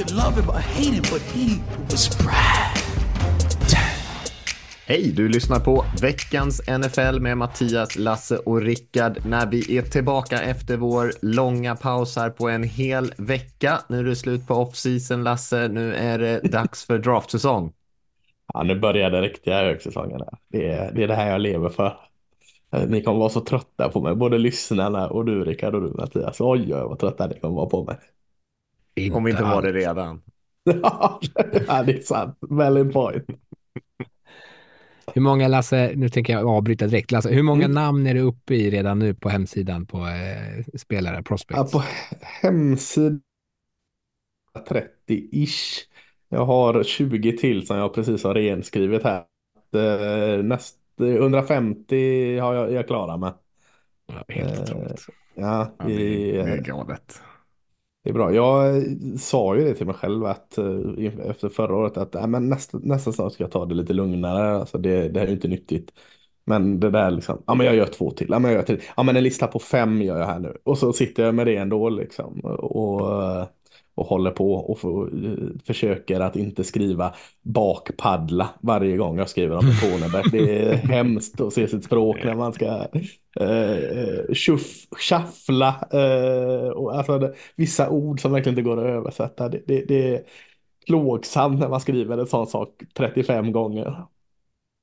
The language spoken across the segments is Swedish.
Could love him or hate him, but he was Brad. Hej, du lyssnar på veckans NFL med Mattias, Lasse och Rickard när vi är tillbaka efter vår långa paus här på en hel vecka. Nu är det slut på off-season, Lasse. Nu är det dags för draftsäsong. Ja, nu börjar den riktiga högsäsongen. Det är, det är det här jag lever för. Ni kommer vara så trötta på mig, både lyssnarna och du Rickard och du Mattias. Oj, oj, vad trötta ni kommer vara på mig. Om vi inte var det redan. ja, det är sant. Valid point. Hur många, Lasse, nu tänker jag avbryta direkt. Lasse, hur många Mm. namn är du uppe i redan nu på hemsidan på eh, spelare, Ja, prospects? på hemsidan 30-ish. Jag har 20 till som jag precis har renskrivit här. Eh, Näst, 150 har jag, jag klara med. Ja, Helt Eh, otroligt. Ja, Ja, det, är, det är galet. Det är bra. Jag eh, sa ju det till mig själv att eh, efter förra året att äh, men nästa, nästa snart ska jag ta det lite lugnare. Alltså det, det här är ju inte nyttigt. Men det där liksom, ja men jag gör två till, ja men jag gör till. Ja men en lista på fem gör jag här nu. Och så sitter jag med det ändå liksom. Och, eh, och håller på och får, eh, försöker att inte skriva bakpaddla varje gång jag skriver om en cornerback. Det är hemskt att se sitt språk när man ska eh, tjuff, shuffla. Eh, och alltså det, vissa ord som verkligen inte går att översätta. Det, det, det är plågsamt när man skriver en sån sak 35 gånger.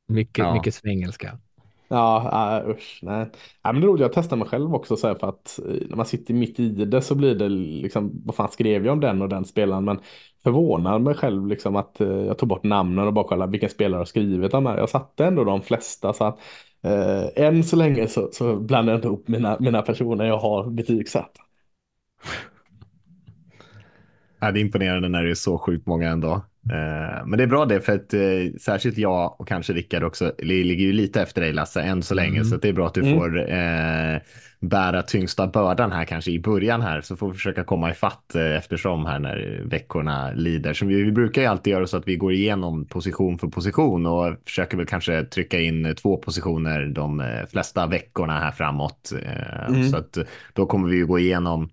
Mycket, Ja. mycket svengelska. Ja, uh, usch, nej. Ja, men det är jag testar mig själv också så här, för att eh, när man sitter mitt i det så blir det liksom, vad fan skrev jag om den och den spelaren? Men förvånar mig själv liksom att eh, jag tog bort namnen och bara kollade vilken spelare har skrivit de här. Jag satte ändå de flesta så att eh, än så länge så, så blandar jag inte ihop mina, mina personer jag har betygsatt. Ja, det är imponerande när det är så sjukt många ändå. Eh, men det är bra det, för att eh, särskilt jag och kanske Rickard också li- ligger ju lite efter dig Lasse än så länge, så att det är bra att du Mm. får eh, bära tyngsta bördan här kanske i början här, så får vi försöka komma ifatt eh, eftersom här när veckorna lider. Så vi, vi brukar ju alltid göra så att vi går igenom position för position och försöker väl kanske trycka in eh, två positioner de flesta veckorna här framåt. Eh, Mm. Så att då kommer vi ju gå igenom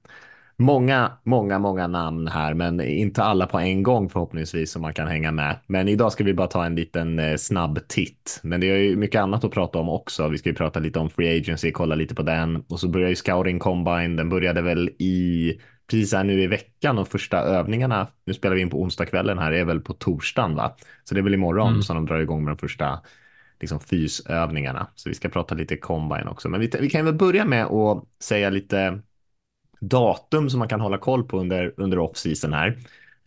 Många, många, många namn här, men inte alla på en gång förhoppningsvis som man kan hänga med. Men idag ska vi bara ta en liten eh, snabb titt. Men det är ju mycket annat att prata om också. Vi ska ju prata lite om free agency, kolla lite på den. Och så börjar ju scouting combine. Den började väl i precis här nu i veckan och första övningarna. Nu spelar vi in på onsdagskvällen här, är väl på torsdagen va? Så det är väl imorgon Mm. som de drar igång med de första liksom fysövningarna. Så vi ska prata lite combine också. Men vi, vi kan väl börja med att säga lite datum som man kan hålla koll på under, under off-season här.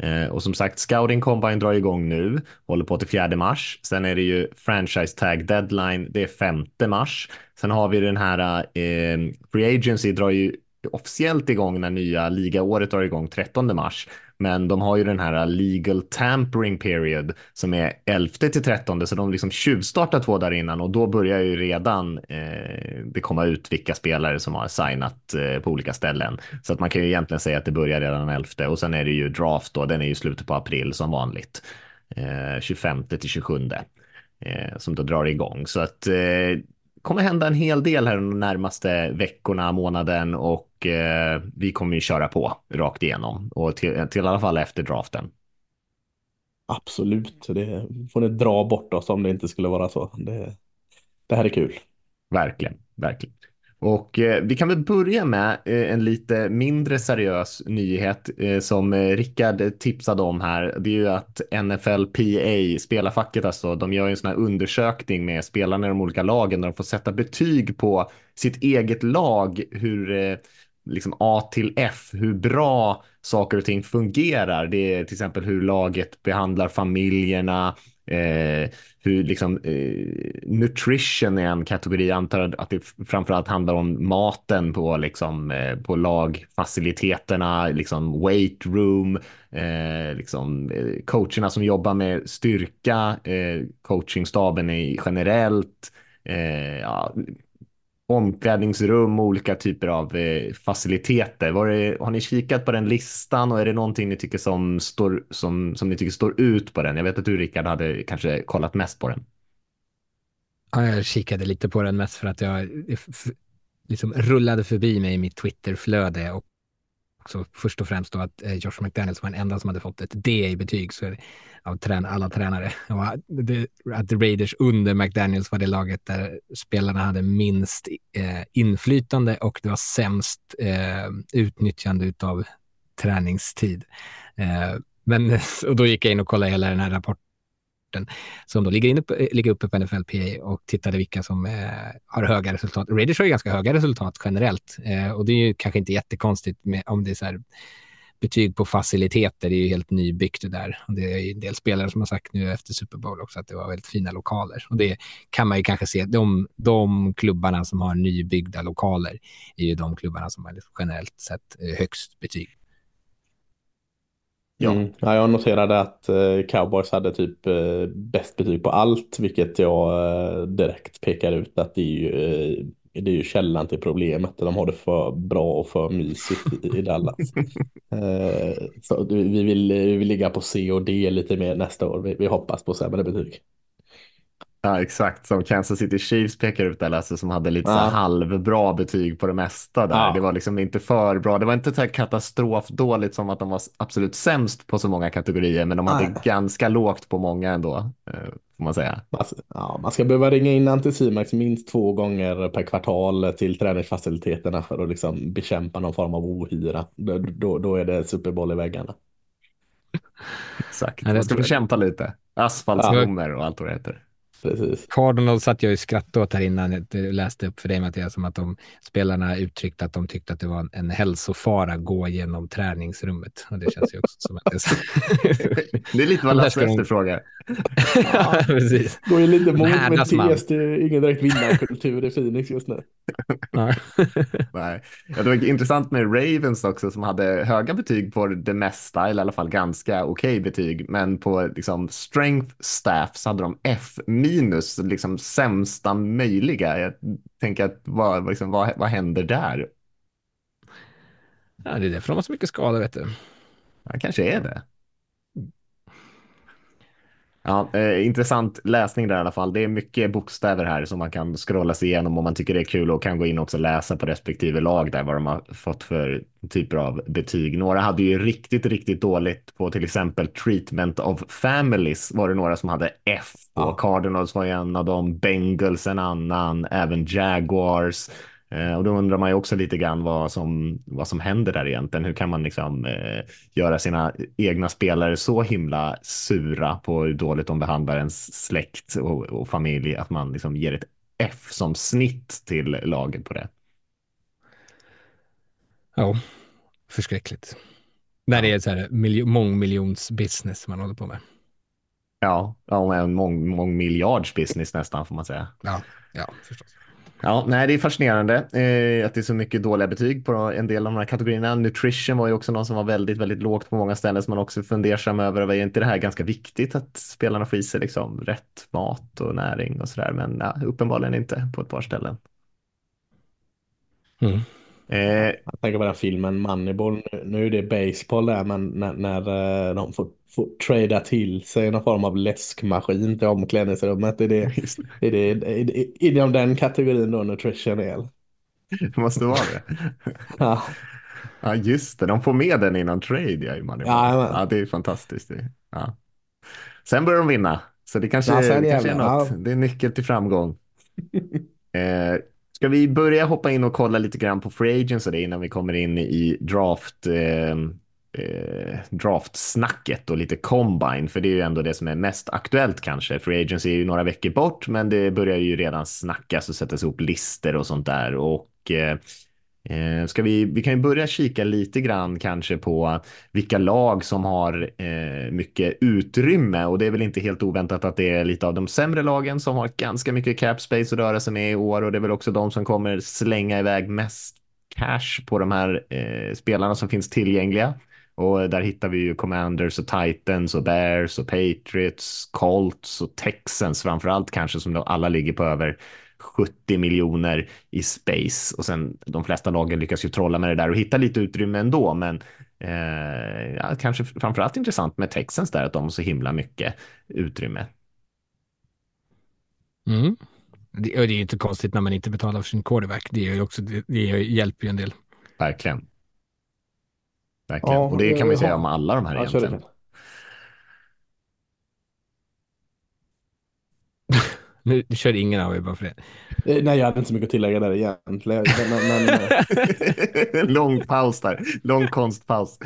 Eh, och som sagt, Scouting Combine drar igång nu, håller på till 4 mars. Sen är det ju Franchise Tag Deadline, det är 5 mars. Sen har vi den här eh, Free Agency drar ju officiellt igång när nya ligaåret drar igång 13 mars. Men de har ju den här legal tampering period som är 11 till 13 så de liksom tjuvstartar två där innan och då börjar ju redan eh, det komma ut vilka spelare som har signat eh, på olika ställen. Så att man kan ju egentligen säga att det börjar redan den 11 och sen är det ju draft då, den är ju slutet på april som vanligt. Eh, 25 till 27 eh, som då drar igång. Så att eh, kommer hända en hel del här de närmaste veckorna, månaden och eh, vi kommer ju köra på rakt igenom och till, till i alla fall efter draften. Absolut, det får ni dra bort oss om det inte skulle vara så. Det, det här är kul. Verkligen, verkligen. Och eh, vi kan väl börja med eh, en lite mindre seriös nyhet eh, som eh, Rickard tipsade om här. Det är ju att NFLPA, spelarfacket alltså, de gör ju en sån här undersökning med spelarna i de olika lagen där de får sätta betyg på sitt eget lag, hur eh, liksom A till F, hur bra saker och ting fungerar. Det är till exempel hur laget behandlar familjerna, Eh, hur liksom eh, nutrition är en kategori. Jag antar att det framförallt handlar om maten på liksom eh, på lagfaciliteterna, liksom weight room, eh, liksom eh, coacherna som jobbar med styrka, eh, coachingstaben i generellt. Eh, ja, omklädningsrum och olika typer av eh, faciliteter. Var det, har ni kikat på den listan och är det någonting ni tycker som, står, som, som ni tycker står ut på den? Jag vet att du Rickard hade kanske kollat mest på den. Ja, jag kikade lite på den mest för att jag liksom rullade förbi mig i mitt Twitterflöde och också först och främst då att eh, Josh McDaniels var den enda som hade fått ett D i betyg så av trän alla tränare. Och att Raiders under McDaniels var det laget där spelarna hade minst eh, inflytande och det var sämst eh, utnyttjande av träningstid. Eh, men, och då gick jag in och kollade hela den här rapporten som då ligger, inne på, eh, ligger uppe på NFLPA och tittade vilka som eh, har höga resultat. Raiders har ju ganska höga resultat generellt eh, och det är ju kanske inte jättekonstigt med, om det är så här betyg på faciliteter. Det är ju helt nybyggt det där. Och det är en del spelare som har sagt nu efter Super Bowl också att det var väldigt fina lokaler. Och det kan man ju kanske se. De, de klubbarna som har nybyggda lokaler är ju de klubbarna som har generellt sett eh, högst betyg. Ja. Mm. ja, jag noterade att eh, Cowboys hade typ eh, bäst betyg på allt, vilket jag eh, direkt pekar ut att det är ju, eh, det är ju källan till problemet. De har det för bra och för mysigt i, Dallas. Eh, så vi vill, vi vill ligga på C och D lite mer nästa år. Vi, vi hoppas på sämre betyg. Ja, exakt. Som Kansas City Chiefs pekar ut där, alltså, som hade lite ja. halvbra betyg på det mesta där. Ja. Det var liksom inte för bra. Det var inte så här katastrofdåligt som att de var absolut sämst på så många kategorier, men de hade Nej. ganska lågt på många ändå, eh, får man säga. Ja, man ska behöva ringa in Anticimax minst två gånger per kvartal till träningsfaciliteterna för att liksom bekämpa någon form av ohyra. Då, då, då är det Super Bowl i väggarna. Exakt, man ska bekämpa lite. Asfaltsnummer och allt vad det heter. Precis. Cardinals satt jag ju skrattade åt här innan jag läste upp för dig Mattias, som att de spelarna uttryckte att de tyckte att det var en, en hälsofara att gå genom träningsrummet. Och det känns ju också som att det är... det är lite vad Lasse efterfrågar. ja, precis. Går ju lite mot med tes, det är ingen direkt vinnarkultur i Phoenix just nu. Nej. Ja, det var intressant med Ravens också som hade höga betyg på det mesta, eller i alla fall ganska okej okay betyg, men på liksom, strength staff så hade de F minus, liksom sämsta möjliga. Jag tänker att vad, liksom, vad, vad händer där? Ja, det är därför de har så mycket skador, vet du. Ja, kanske är det. Ja, eh, intressant läsning där i alla fall. Det är mycket bokstäver här som man kan scrolla sig igenom om man tycker det är kul och kan gå in och också läsa på respektive lag där vad de har fått för typer av betyg. Några hade ju riktigt, riktigt dåligt på till exempel treatment of families var det några som hade F och ja. Cardinals var en av dem, Bengals en annan, även Jaguars. Eh, och då undrar man ju också lite grann vad som, vad som händer där egentligen. Hur kan man liksom eh, göra sina egna spelare så himla sura på hur dåligt de behandlar ens släkt och, och familj att man liksom ger ett F som snitt till laget på det? Ja, förskräckligt. När det är så här miljon, mångmiljons business man håller på med. Ja, ja en mång, mångmiljards business nästan får man säga. Ja, ja förstås. Ja, nej, det är fascinerande eh, att det är så mycket dåliga betyg på en del av de här kategorierna. Nutrition var ju också någon som var väldigt, väldigt lågt på många ställen som man också fundersam över. Är inte det här ganska viktigt att spelarna får i sig liksom rätt mat och näring och sådär? Men ja, uppenbarligen inte på ett par ställen. Mm. Eh, jag tänker på den filmen Moneyball. Nu är det baseball där, men när, när eh, de får, får trada till sig någon form av läskmaskin till omklädningsrummet. Är det, är det, är det inom den kategorin då nutrition el? Det måste vara det. ja. ja, just det. De får med den innan trade ja, i Moneyball. Ja, ja, det är fantastiskt. Ja. Sen börjar de vinna. Så det kanske, ja, det kanske är något. Det är nyckel till framgång. eh, Ska vi börja hoppa in och kolla lite grann på free agents och det innan vi kommer in i draft, eh, eh, draftsnacket och lite combine, för det är ju ändå det som är mest aktuellt kanske. Free agents är ju några veckor bort, men det börjar ju redan snackas och sättas ihop listor och sånt där och eh, Eh, Eh, ska vi, vi kan ju börja kika lite grann kanske på vilka lag som har eh, mycket utrymme. Och det är väl inte helt oväntat att det är lite av de sämre lagen som har ganska mycket cap space att röra sig med i år. Och det är väl också de som kommer slänga iväg mest cash på de här eh, spelarna som finns tillgängliga. Och där hittar vi ju Commanders och Titans och Bears och Patriots, Colts och Texans framför allt kanske som då alla ligger på över. 70 miljoner i space och sen de flesta lagen lyckas ju trolla med det där och hitta lite utrymme ändå. Men eh, ja, kanske framförallt intressant med Texans där att de har så himla mycket utrymme. Mm. Det, det är ju inte konstigt när man inte betalar för sin quarterback. Det, är ju också, det, det hjälper ju en del. Verkligen. Verkligen. Ja, och det kan man ju säga om alla de här egentligen. Nu kör ingen av er bara för det. Eh, nej, jag hade inte så mycket att tillägga där egentligen. Men, men... Eh. Lång paus där. Lång konstpaus.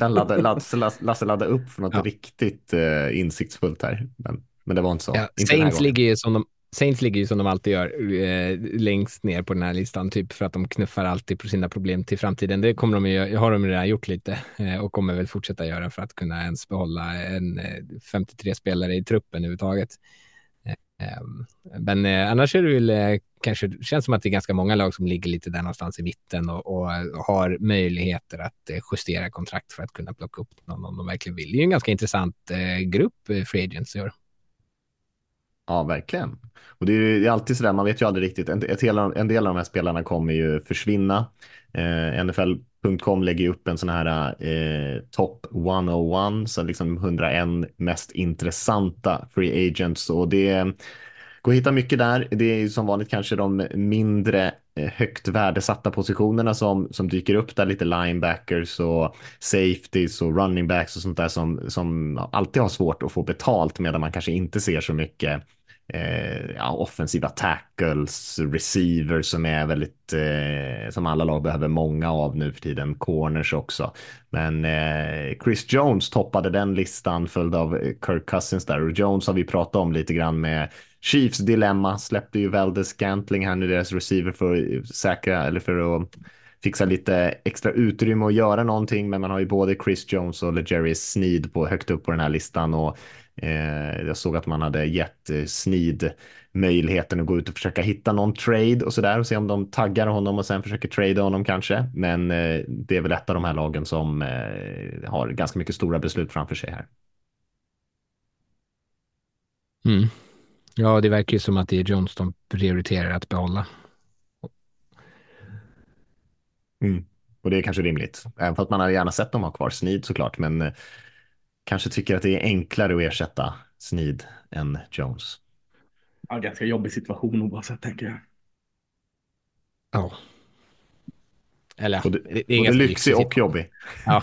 Ladda, Lasse, Lasse ladda upp för något ja. riktigt uh, insiktsfullt här. Men, men det var inte så. Ja, inte Saints, ligger ju som de, Saints ligger ju som de alltid gör eh, längst ner på den här listan, typ för att de knuffar alltid på sina problem till framtiden. Det kommer de ju, har de redan gjort lite eh, och kommer väl fortsätta göra för att kunna ens behålla en eh, 53 spelare i truppen överhuvudtaget. Ehm, men eh, annars är det väl eh, kanske, känns som att det är ganska många lag som ligger lite där någonstans i mitten och, och eh, har möjligheter att justera kontrakt för att kunna plocka upp någon om de verkligen vill. Det är ju en ganska intressant grupp Free Agents i år. Ja, verkligen. Och det är, det är alltid så där, man vet ju aldrig riktigt. En, ett, en del av de här spelarna kommer ju försvinna. Eh, Com lägger ju upp en sån här eh, top 101, så liksom 101 mest intressanta free agents och det går att hitta mycket där. Det är ju som vanligt kanske de mindre eh, högt värdesatta positionerna som, som dyker upp där, lite linebackers och safeties och running backs och sånt där som, som alltid har svårt att få betalt medan man kanske inte ser så mycket eh, ja, offensiva tackles, receivers som är väldigt, eh, som alla lag behöver många av nu för tiden, corners också. Men eh, Chris Jones toppade den listan följd av Kirk Cousins där. Och Jones har vi pratat om lite grann med Chiefs dilemma, släppte ju Valdez Scantling här nu, deras receiver för att säkra eller för att fixa lite extra utrymme och göra någonting, men man har ju både Chris Jones och Jerry Sneed på högt upp på den här listan. Och Eh, jag såg att man hade gett eh, Sneed möjligheten att gå ut och försöka hitta någon trade och så där och se om de taggar honom och sen försöker trade honom kanske. Men eh, det är väl ett av de här lagen som har ganska mycket stora beslut framför sig här. Mm. Ja, det verkar ju som att det är Jones de prioriterar att behålla. Mm. Och det är kanske rimligt, även för att man hade gärna sett dem ha kvar Sneed såklart, men kanske tycker att det är enklare att ersätta Sneed än Jones. Ja, ganska jobbig situation oavsett tänker jag. Ja. Eller både, det, det är både lyxig och jobbig. Ja.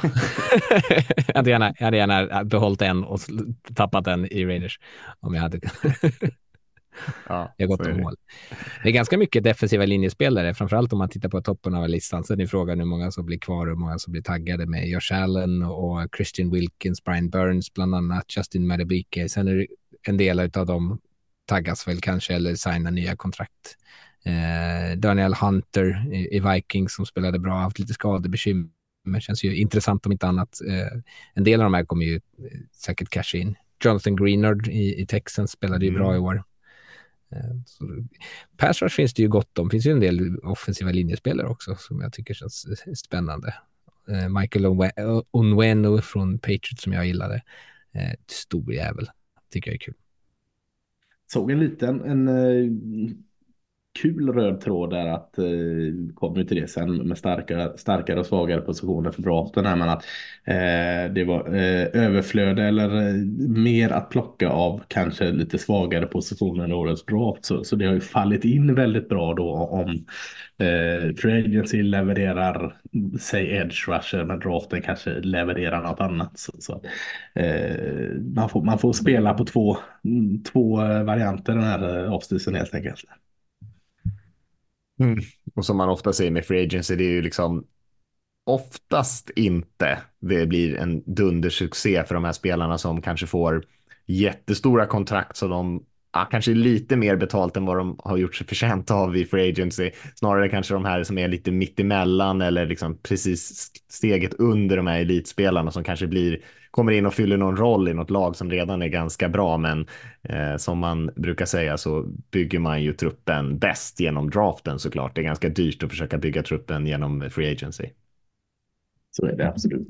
jag, hade gärna, jag hade gärna behållit en och tappat en i Raiders om jag hade Ja, jag har gått mål. Det är ganska mycket defensiva linjespelare, framförallt om man tittar på toppen av listan. Sen är frågan hur många som blir kvar och hur många som blir taggade med Josh Allen och Christian Wilkins, Brian Burns bland annat, Justin Madebike. Sen är det en del av dem taggas väl kanske eller signar nya kontrakt. Eh, Daniel Hunter i, i Vikings som spelade bra, haft lite skadebekymmer. Men känns ju intressant om inte annat. Eh, en del av de här kommer ju eh, säkert casha in. Jonathan Greenard i, i Texans spelade ju mm. bra i år. Eh, så, pass rush finns det ju gott om. Det finns ju en del offensiva linjespelare också som jag tycker känns spännande. Eh, Michael Onwenu från Patriots som jag gillade. Eh, stor jävel. Tycker jag är kul. Såg en liten, en kul röd tråd där att eh, kommer till det sen med starkare, starkare och svagare positioner för draften här men att eh, det var eh, överflöde eller eh, mer att plocka av kanske lite svagare positioner än årets draft så, så det har ju fallit in väldigt bra då om eh, Free Agency levererar säg edge rusher men draften kanske levererar något annat så, så eh, man, får, man får spela på två, två eh, varianter den här eh, offseason helt enkelt. Mm. Och som man ofta säger med free agency, det är ju liksom oftast inte det blir en dundersuccé för de här spelarna som kanske får jättestora kontrakt som de ja, kanske lite mer betalt än vad de har gjort sig förtjänta av i Free Agency. Snarare kanske de här som är lite mittemellan eller liksom precis steget under de här elitspelarna som kanske blir, kommer in och fyller någon roll i något lag som redan är ganska bra. Men eh, som man brukar säga så bygger man ju truppen bäst genom draften såklart. Det är ganska dyrt att försöka bygga truppen genom Free Agency. Så är det absolut.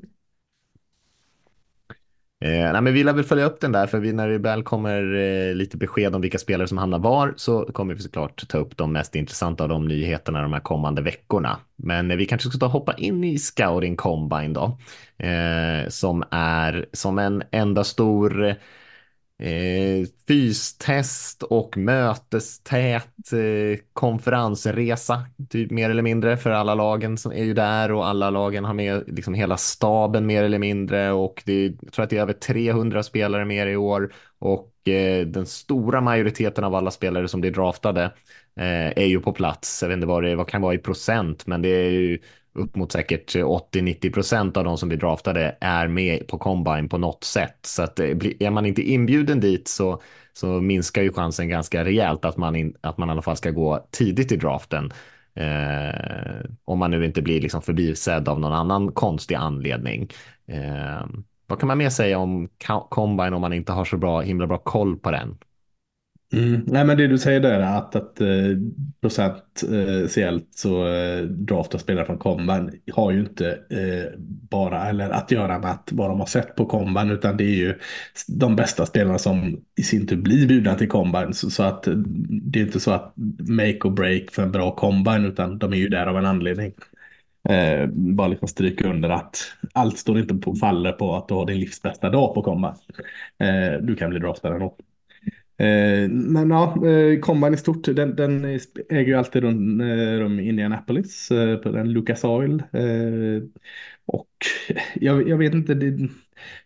Eh, nej, men vi lär väl följa upp den där, för vi, när det väl kommer eh, lite besked om vilka spelare som hamnar var så kommer vi såklart ta upp de mest intressanta av de nyheterna de här kommande veckorna. Men eh, vi kanske ska ta hoppa in i Scouting Combine då, eh, som är som en enda stor eh, fystest och mötestät eh, konferensresa, typ mer eller mindre för alla lagen som är ju där och alla lagen har med liksom hela staben mer eller mindre och det är, jag tror att det är över 300 spelare mer i år och eh, den stora majoriteten av alla spelare som blir draftade eh, är ju på plats. Jag vet inte vad det vad kan vara i procent, men det är ju upp mot säkert 80-90 procent av de som blir draftade är med på combine på något sätt. Så att eh, är man inte inbjuden dit så, så minskar ju chansen ganska rejält att man, in, att man i alla fall ska gå tidigt i draften. Eh, om man nu inte blir liksom förbisedd av någon annan konstig anledning. Eh, vad kan man mer säga om combine om man inte har så bra, himla bra koll på den? Mm. Nej men det du säger där är att, att eh, procentuellt eh, så eh, draftar spelare från Combine har ju inte eh, bara eller att göra med att vad de har sett på Combine utan det är ju de bästa spelarna som i sin tur blir bjudna till Combine så, så att det är inte så att make or break för en bra Combine utan de är ju där av en anledning. Eh, bara liksom stryka under att allt står inte på faller på att du har din livs bästa dag på Combine. Eh, du kan bli draftad ändå. Eh, men ja, eh, Combine i stort, den, den äger ju alltid rum, eh, i Indianapolis på den Lucas Oil. Och jag, jag vet inte, det,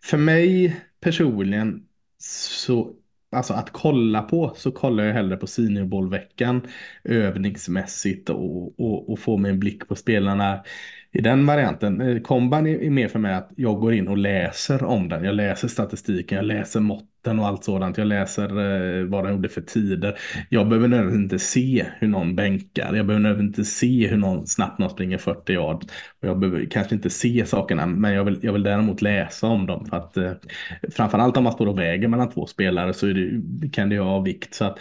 för mig personligen så Alltså att kolla på så kollar jag hellre på Senior Bowl-veckan övningsmässigt och, och, och få mig en blick på spelarna i den varianten. Combine är mer för mig att jag går in och läser om den. Jag läser statistiken, jag läser mått vatten och allt sådant. Jag läser eh, vad den gjorde för tider. Jag behöver nödvändigtvis inte se hur någon bänkar. Jag behöver nödvändigtvis inte se hur någon snabbt någon springer 40 yard. Och jag behöver kanske inte se sakerna, men jag vill, jag vill däremot läsa om dem. För att, eh, framförallt om man står och väger mellan två spelare så det, kan det ha vikt. Så att,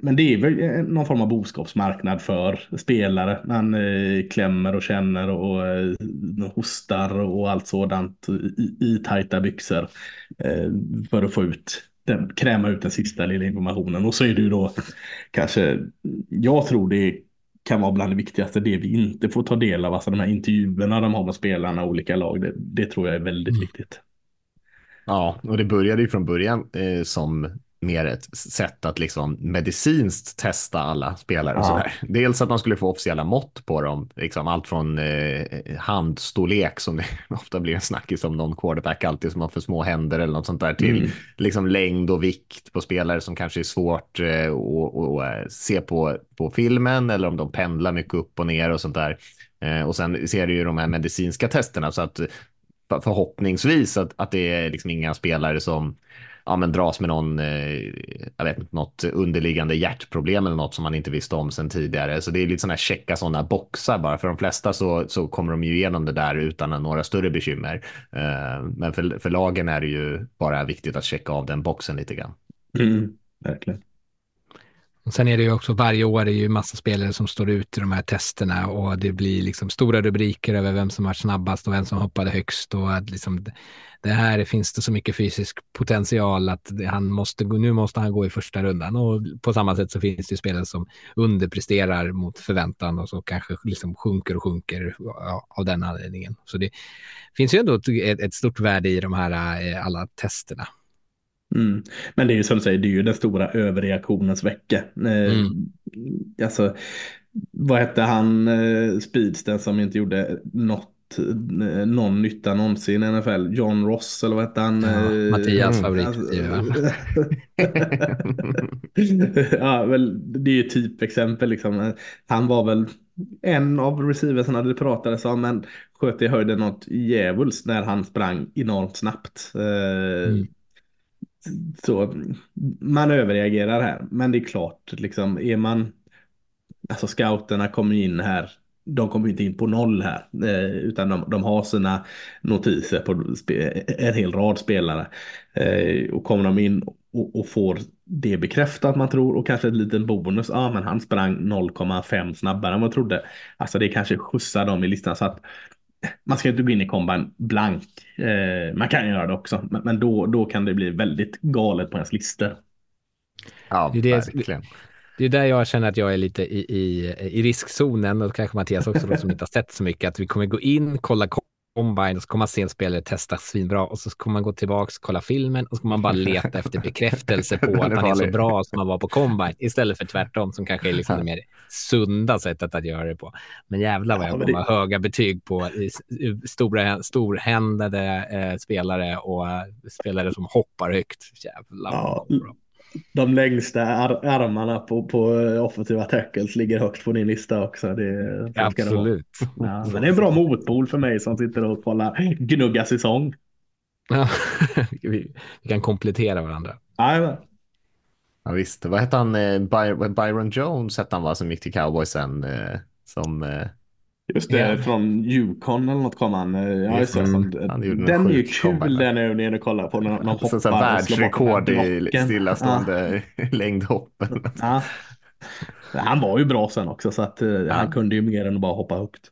men det är väl någon form av boskapsmarknad för spelare. Man eh, klämmer och känner och eh, hostar och allt sådant i, i tajta byxor eh, för att få ut den, kräma ut den sista lilla informationen. Och så är det ju då kanske, jag tror det kan vara bland det viktigaste, det vi inte får ta del av, alltså de här intervjuerna de har med spelarna, olika lag, det, det tror jag är väldigt mm. viktigt. Ja, och det började ju från början eh, som mer ett sätt att liksom medicinskt testa alla spelare. Ja. Sådär. Dels att man skulle få officiella mått på dem, liksom allt från eh, handstorlek som det ofta blir en snackis om någon quarterback alltid som har för små händer eller något sånt där till mm. liksom längd och vikt på spelare som kanske är svårt eh, att eh, se på, på filmen eller om de pendlar mycket upp och ner och sånt där. Eh, och sen ser du ju de här medicinska testerna så att förhoppningsvis att, att det är liksom inga spelare som ja, men dras med någon, eh, jag vet inte, något underliggande hjärtproblem eller något som man inte visste om sedan tidigare. Så det är lite sådana här checka sådana boxar bara. För de flesta så, så kommer de ju igenom det där utan några större bekymmer. Eh, men för, för lagen är det ju bara viktigt att checka av den boxen lite grann. Mm, verkligen. Och sen är det ju också varje år är ju massa spelare som står ut i de här testerna och det blir liksom stora rubriker över vem som var snabbast och vem som hoppade högst och att liksom det här finns det så mycket fysisk potential att han måste, nu måste han gå i första rundan och på samma sätt så finns det spelare som underpresterar mot förväntan och så kanske liksom sjunker och sjunker av den anledningen. Så det finns ju ändå ett, ett stort värde i de här eh, alla testerna. Mm. Men det är ju som du säger, det är ju den stora överreaktionens vecka. Eh, mm. Alltså, vad hette han, eh, Speedsten som inte gjorde något eh, någon nytta någonsin i NFL. John Ross eller vad hette han? Ja, Mattias favorit. Alltså, ja, väl, det är ju typexempel liksom. Han var väl en av receiversarna det pratades om men sköt i höjden något djävulskt när han sprang enormt snabbt. Mm så, man överreagerar här. Men det är klart, liksom, är man, alltså scouterna kommer in här de kommer inte in på noll här, eh, utan de, de, har sina notiser på en hel rad spelare. Eh, och kommer de in och, och, får det bekräftat man tror och kanske en liten bonus, ja men han sprang 0,5 snabbare än vad man trodde. Alltså det kanske skjutsar dem i listan så att man ska inte gå in i komban blank. Eh, man kan göra det också, men, men, då, då kan det bli väldigt galet på ens listor. Ja, det är det, verkligen. Det är där jag känner att jag är lite i, i, i riskzonen och kanske Mattias också då, som inte har sett så mycket. Att vi kommer gå in, kolla combine och så kommer man se en spelare testa svinbra och så kommer man gå tillbaka, kolla filmen och så kommer man bara leta efter bekräftelse på att han är så bra som han var på combine istället för tvärtom som kanske är liksom det mer sunda sättet att göra det på. Men jävlar vad jag kommer ha höga betyg på stora, storhändade eh, spelare och eh, spelare som hoppar högt. Jävlar. Ja, de längsta ar armarna på, på offensiva tackles ligger högt på din lista också. Det, Absolut. Det, ja, men det är en bra motpol för mig som sitter och kollar gnugga säsong. Ja, vi, vi kan komplettera varandra. Ja, ja, visst. Vad hette han? Eh, Byron Jones hette han va, som gick till cowboysen. Eh, som eh, Just det, yeah. från Yukon eller något kom han. Ja, just det, som, den är ju kul den övningen att kolla på. När de hoppar. Så, världsrekord i stillastående ja. längdhoppen. Ja. Han var ju bra sen också så att ja. han kunde ju mer än att bara hoppa högt.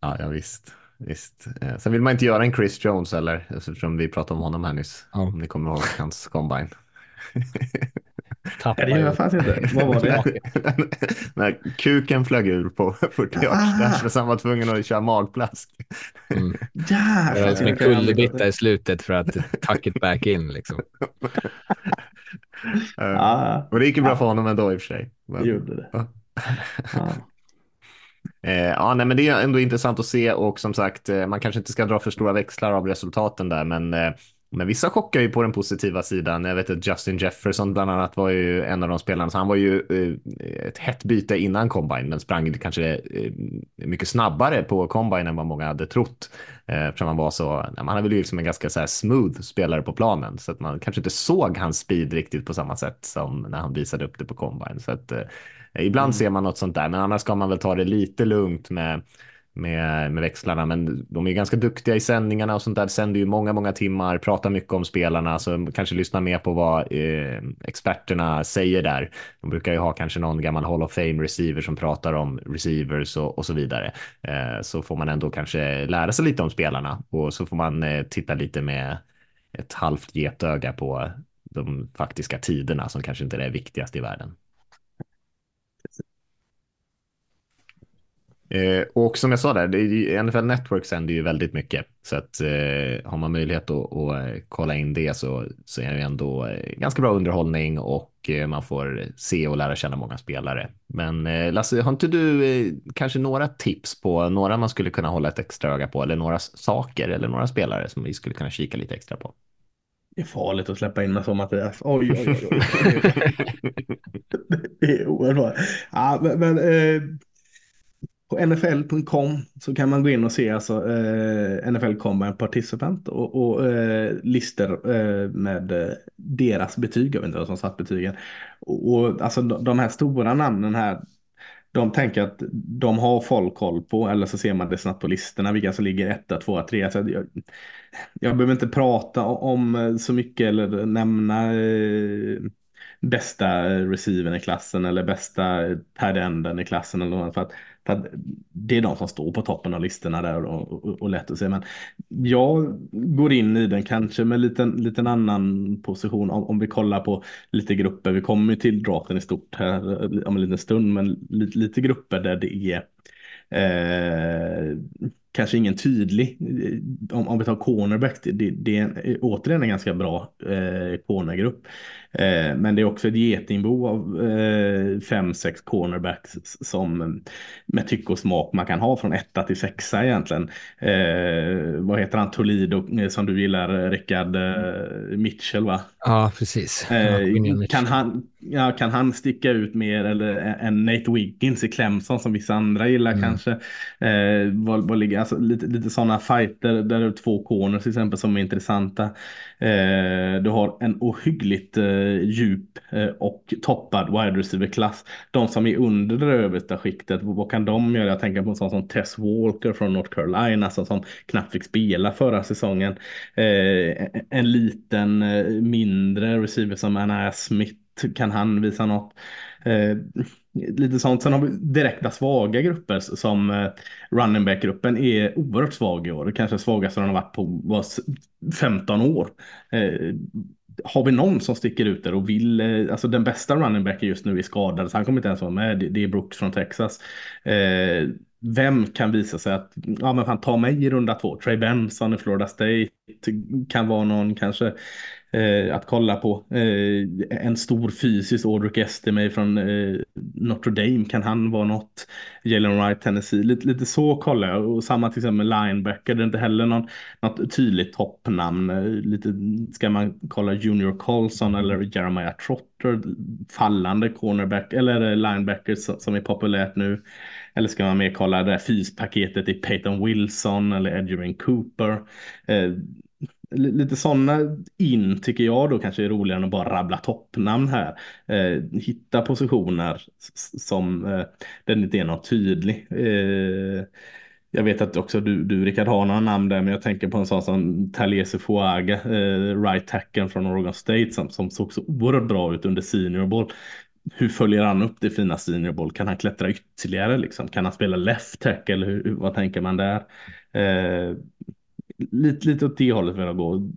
Ja, ja visst. Visst. Eh, sen vill man inte göra en Chris Jones eller eftersom vi pratade om honom här nyss. Ja. Om ni kommer ihåg hans combine. Tappade det gör jag faktiskt inte. Vad var det? När kuken flög ur på 40 yards ah. så han var tvungen att köra magplask. Mm. Ja, det var som en kullerbytta i slutet för att tuck it back in liksom. uh, och det gick ju bra för honom ändå i och för sig. Men, det gjorde det. Eh, ja, nej, men det är ändå intressant att se och som sagt, eh, man kanske inte ska dra för stora växlar av resultaten där, men eh, men vissa chockar ju på den positiva sidan. Jag vet att Justin Jefferson bland annat var ju en av de spelarna. Så han var ju eh, ett hett byte innan combine, men sprang kanske eh, mycket snabbare på combine än vad många hade trott. Eh, eftersom han var så, han är väl liksom en ganska så smooth spelare på planen, så att man kanske inte såg hans speed riktigt på samma sätt som när han visade upp det på combine. Så att ibland mm. ser man något sånt där, men annars ska man väl ta det lite lugnt med med, med växlarna, men de är ganska duktiga i sändningarna och sånt där. Sänder ju många, många timmar, pratar mycket om spelarna, så kanske lyssna mer på vad eh, experterna säger där. De brukar ju ha kanske någon gammal Hall of Fame receiver som pratar om receivers och, och så vidare. Eh, så får man ändå kanske lära sig lite om spelarna och så får man eh, titta lite med ett halvt getöga på de faktiska tiderna som kanske inte är det viktigaste i världen. Eh, och som jag sa där, det NFL Network sänder ju väldigt mycket. Så att eh, har man möjlighet att, att, eh, kolla in det så, så är det ändå ganska bra underhållning och eh, man får se och lära känna många spelare. Men Lasse, har inte du kanske några tips på några man skulle kunna hålla ett extra öga på eller några saker eller några spelare som vi skulle kunna kika lite extra på? Det är farligt att släppa in mig så Mattias. Oj, oj, oj. oj. det är oerhört. Ja, men, men på nfl.com så kan man gå in och se alltså, eh, NFL Combine Participant och, och eh, listor eh, med eh, deras betyg. Jag vet inte vad som satt betygen. Och, och alltså de, de här stora namnen här de tänker att de har folk koll på eller så ser man det snabbt på listorna vilka som ligger etta, tvåa, trea. Så jag, jag behöver inte prata om eh, så mycket eller nämna eh, bästa receivern i klassen eller bästa tight i klassen eller något för att det är de som står på toppen av listorna där och, och, och lätt att se. Men jag går in i den kanske med en liten annan position om, om vi kollar på lite grupper. Vi kommer till draften i stort här eh, om en liten stund, men lite, lite grupper där det är eh, kanske ingen tydlig, om, om vi tar cornerback, det, det är återigen en ganska bra eh, cornergrupp. Eh, men det är också ett getingbo av eh, fem, sex cornerbacks som med tycke och smak man kan ha från etta till sexa egentligen. Eh, vad heter han, Toledo eh, som du gillar, Rickard eh, Mitchell va? Ja, precis. Eh, ja, kan, han, ja, kan han sticka ut mer eller än Nate Wiggins i Clemson som vissa andra gillar mm. kanske? vad, vad ligger, alltså, lite, lite sådana fighter där det är två corners till exempel som är intressanta. Eh, du har en ohyggligt eh, djup eh, och toppad wide receiver-klass. De som är under det översta skiktet, vad kan de göra? Jag tänker på en sån som Tess Walker från North Carolina alltså, som knappt fick spela förra säsongen. Eh, en liten eh, mindre receiver som Anna Smith, kan han visa något? Eh, Lite sånt. Sen har vi direkta svaga grupper som eh, running back-gruppen är oerhört svag i år. Kanske svagaste den har varit på var 15 år. Eh, har vi någon som sticker ut där och vill, eh, alltså den bästa running backen just nu är skadad så han kommer inte ens vara med. Det, det är Brooks från Texas. Eh, vem kan visa sig att, ja men fan ta mig i runda två. Trey Benson i Florida State kan vara någon kanske eh, att kolla på. Eh, en stor fysisk Audric Estimay från eh, Notre Dame, kan han vara något? Jalen Wright, Tennessee, lite, lite så kollar jag. Och samma till exempel med linebacker, det är inte heller någon, något tydligt toppnamn. Eh, lite, ska man kolla Junior Colson eller Jeremiah Trotter, fallande cornerback eller eh, linebacker som är populärt nu. Eller ska man mer kolla det här fyspaketet i Peyton Wilson eller Edgerrin Cooper. Eh, Lite sådana in tycker jag då kanske är roligare än att bara rabbla toppnamn här. Eh, hitta positioner som eh, den inte är något tydlig. Eh, jag vet att också du, du Rickard har några namn där, men jag tänker på en sån som Talese Fuaga, eh, right tacken från Oregon State som, som såg så oerhört bra ut under senior ball. Hur följer han upp det fina senior ball? Kan han klättra ytterligare liksom? Kan han spela left tackle? Hur, vad tänker man där? Eh, lite, lite åt det hållet vill jag gå.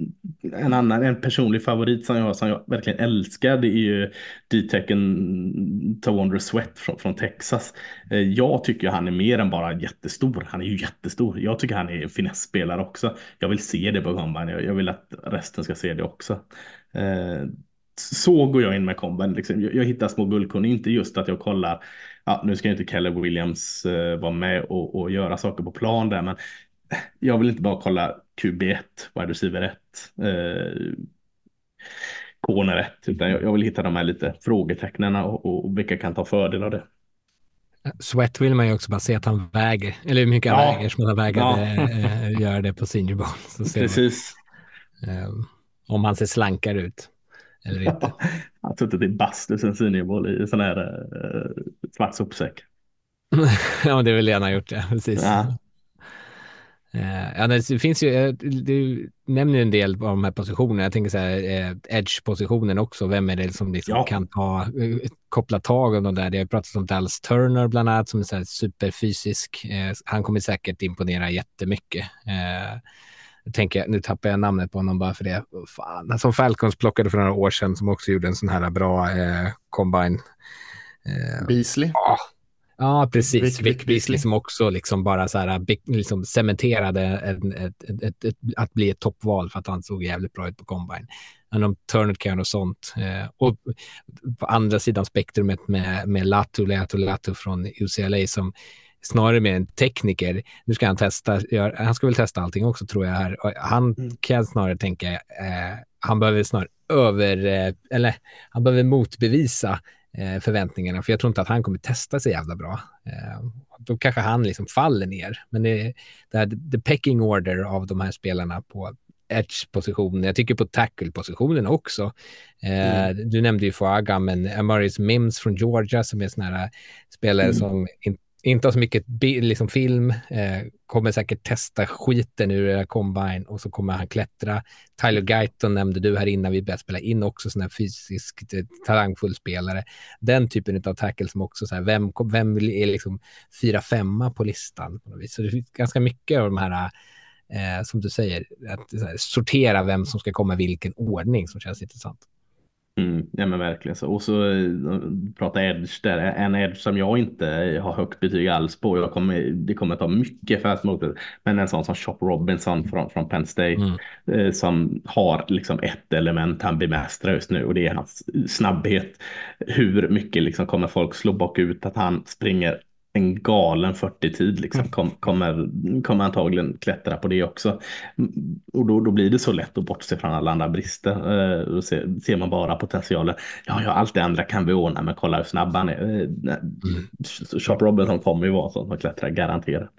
En annan, en personlig favorit som jag, som jag verkligen älskar det är ju D-Tecken Tawandre Sweat från, från Texas. Eh, jag tycker han är mer än bara jättestor. Han är ju jättestor. Jag tycker han är en finessspelare också. Jag vill se det på combine. Jag, jag vill att resten ska se det också. Eh, så går jag in med combine. Liksom. Jag, jag hittar små guldkorn, inte just att jag kollar Ja, nu ska inte Keller Williams uh, vara med och, och, göra saker på plan där, men jag vill inte bara kolla QB1, wide receiver 1, eh, corner 1, utan jag, jag, vill hitta de här lite frågetecknen och, och, och vilka kan ta fördel av det. Sweat vill man ju också bara se att han väger, eller hur mycket han ja. väger som han vägade ja. äh, göra det på senior bowl. Så Precis. Man, äh, om han ser slankare ut eller inte. han har suttit i bastu sen senior bowl i sån här äh, svart sopsäck. ja, det är väl han har gjort, ja. Precis. Ja. Uh, ja, det finns ju, eh, du nämner en del av de här positionerna. Jag tänker så här, uh, edge-positionen också. Vem är det som liksom ja. kan ta, koppla tag om de där? Det har pratats om Dallas Turner bland annat som är så superfysisk. han kommer säkert imponera jättemycket. Jag tänker, nu tappar jag namnet på honom bara för det. Fan, som Falcons plockade för några år sedan som också gjorde en sån här bra combine. Beasley? Ja, Ja, precis. Vic, Beasley som också liksom bara så här, liksom cementerade en, ett, ett, ett, ett, att bli ett toppval för att han såg jävligt bra ut på combine. Men om Turner kan och sånt. Eh, och på andra sidan spektrumet med, med Latu, Latu, Latu från UCLA som snarare med en tekniker. Nu ska han testa, han ska väl testa allting också tror jag här. Han mm. kan snarare tänka, eh, han behöver snarare över, eh, eller han behöver motbevisa förväntningarna. För jag tror inte att han kommer testa sig jävla bra. Eh, då kanske han liksom faller ner. Men det, det här, the pecking order av de här spelarna på edge-positionen. Jag tycker på tackle-positionen också. Eh, mm. Du nämnde ju Fuaga, men Amaris Mims från Georgia som är sån här spelare mm. som inte har så mycket liksom film, eh, kommer säkert testa skiten ur era combine och så kommer han klättra. Tyler Guyton nämnde du här innan vi började spela in också, sån här fysiskt eh, talangfull spelare. Den typen av tackle som också så här, vem, vem är liksom fyra femma på listan? På något vis. Så det finns ganska mycket av de här eh, som du säger, att här, sortera vem som ska komma i vilken ordning som känns intressant. Mm, ja men verkligen så. Och så eh, prata edge där. En edge som jag inte har högt betyg alls på. Jag kommer, det kommer ta mycket fast mot det. Men en sån som Chop Robinson från, från Penn State. Mm. Eh, som har liksom ett element han bemästrar just nu. Och det är hans snabbhet. Hur mycket liksom kommer folk slå bakut att han springer en galen 40-tid liksom. Mm. Kom, kommer, kommer antagligen klättra på det också. Och då, då blir det så lätt att bortse från alla andra brister. Eh, då ser, ser, man bara potentialen. Ja, ja, allt det andra kan vi ordna, men kolla hur snabb han är. Eh, mm. Sharp Robinson kommer ju vara sån som klättrar garanterat.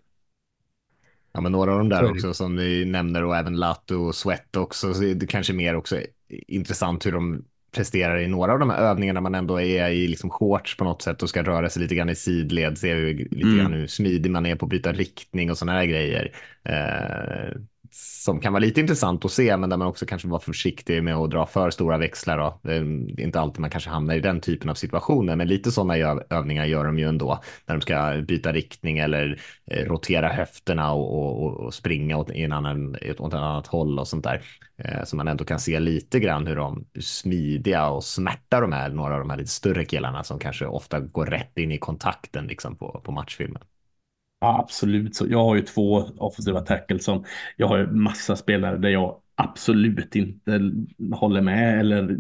Ja, men några av de där Så- också som ni nämner och även Lato och Sweat också, så är det kanske mer också intressant hur de presterar i några av de här övningarna man ändå är i liksom shorts på något sätt och ska röra sig lite grann i sidled, ser vi lite Mm. grann hur smidig man är på att byta riktning och sådana här grejer. Eh, som kan vara lite intressant att se, men där man också kanske var försiktig med att dra för stora växlar. Då. Det är inte alltid man kanske hamnar i den typen av situationer, men lite sådana övningar gör de ju ändå när de ska byta riktning eller eh, rotera höfterna och, och, och springa åt, en annan, åt ett annat håll och sånt där. Eh, så man ändå kan se lite grann hur de hur smidiga och smärta de är, några av de här lite större killarna som kanske ofta går rätt in i kontakten liksom på, på matchfilmen. Ja, absolut. Så jag har ju två offensiva tackles som jag har ju massa spelare där jag absolut inte håller med eller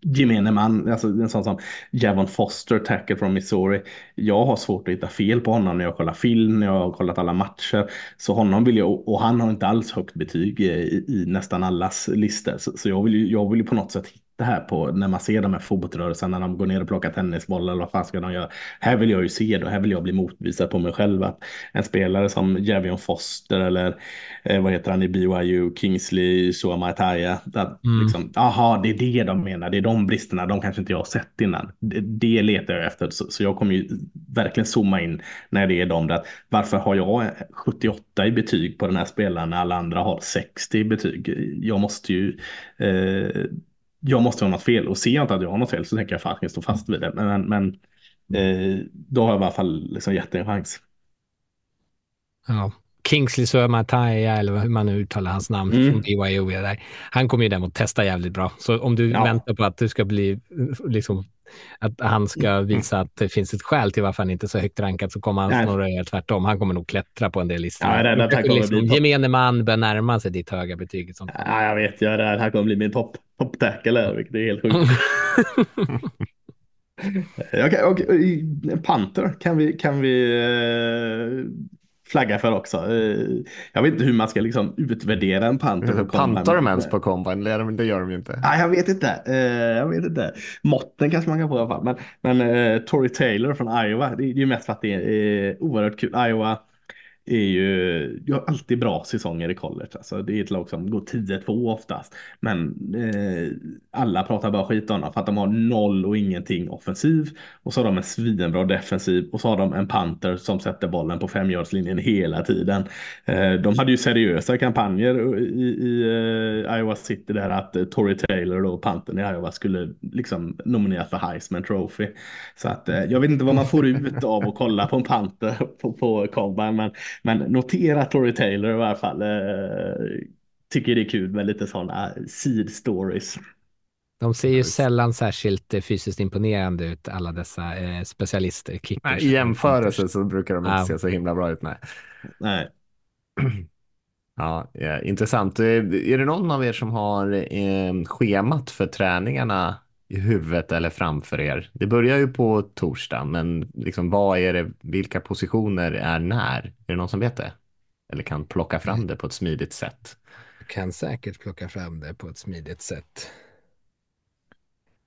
gemene man, alltså en sån som Javon Foster, tackle från Missouri. Jag har svårt att hitta fel på honom när jag kollar film, när jag har kollat alla matcher. Så honom vill jag, och han har inte alls högt betyg eh, i, i nästan allas listor. Så, så jag, vill ju, jag vill ju på något sätt hitta här på när man ser de här fotrörelserna när de går ner och plockar tennisbollar eller vad fan ska de göra. Här vill jag ju se det och här vill jag bli motbevisad på mig själv att en spelare som Javion Foster eller eh, vad heter han i BYU, Kingsley Suamaitaya. Mm. Liksom, aha, det är det de menar, det är de bristerna, de kanske inte jag har sett innan. Det, det letar jag efter, så, så jag kommer ju verkligen zooma in när det är de där. Varför har jag 78 i betyg på den här spelaren när alla andra har 60 i betyg? Jag måste ju eh, jag måste ha något fel och ser jag inte att jag har något fel så tänker jag fan jag ska stå fast vid det. Men, men eh, då har jag i alla fall liksom gett en chans. Ja. Kingsley Suamatia, eller hur man nu uttalar hans namn, Mm. från är Där. Han kommer ju däremot testa jävligt bra. Så om du Ja. väntar på att du ska bli, liksom, att han ska visa att det finns ett skäl till varför han inte är så högt rankad så kommer han Nej. snarare tvärtom. Han kommer nog klättra på en del listor. Ja, rädd han liksom, bli gemene man bör närma sig ditt höga betyg. sånt. Ja, jag vet, jag är där. Här kommer bli min topp top tackle här, vilket är helt sjukt. Okej, okej, Panther kan vi, kan vi eh, flagga för också. Eh, jag vet inte hur man ska liksom utvärdera en Panther. på Pantar de ens på combine? Det, gör de ju inte. Nej, jag vet inte. Eh, jag vet inte. Måtten kanske man kan få i alla fall. Men, men Tory Taylor från Iowa, det, är ju mest för att det är oerhört kul. Iowa är ju, jag har alltid bra säsonger i college. Alltså, det är ett lag som går 10-2 oftast. Men eh, alla pratar bara skit om dem för att de har noll och ingenting offensiv. Och så har de en svinbra defensiv och så har de en panter som sätter bollen på femyardslinjen hela tiden. Eh, de hade ju seriösa kampanjer i, i eh, Iowa City där att eh, Tory Taylor och pantern i Iowa skulle liksom nomineras för Heisman Trophy. Så att eh, jag vet inte vad man får ut av att kolla på en panter på, på Combine men, men notera Tory Taylor i alla fall. Eh, tycker det är kul med lite sådana seed stories. De ser ju sällan särskilt eh, fysiskt imponerande ut, alla dessa eh, specialister. Kickers. Nej, I jämförelse så brukar de inte Ja. se så himla bra ut. Nej. Nej. Ja, ja, intressant. Eh, Är det någon av er som har eh, schemat för träningarna i huvudet eller framför er? Det börjar ju på torsdag, men liksom, vad är det, vilka positioner är när? Är det någon som vet det? Eller kan plocka fram det på ett smidigt sätt? kan säkert plocka fram det på ett smidigt sätt.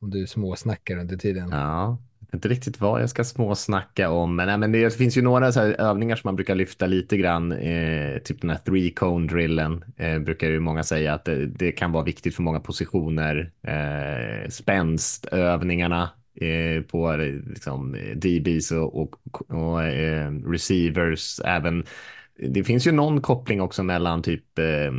Om du småsnackar under tiden. Ja, inte riktigt vad jag ska småsnacka om, men, nej, men det finns ju några så här övningar som man brukar lyfta lite grann, eh, typ den här three cone drillen, eh, brukar ju många säga att det, det kan vara viktigt för många positioner, eh, spänstövningarna eh, på liksom, DBs och, och, och eh, receivers, även det finns ju någon koppling också mellan typ eh,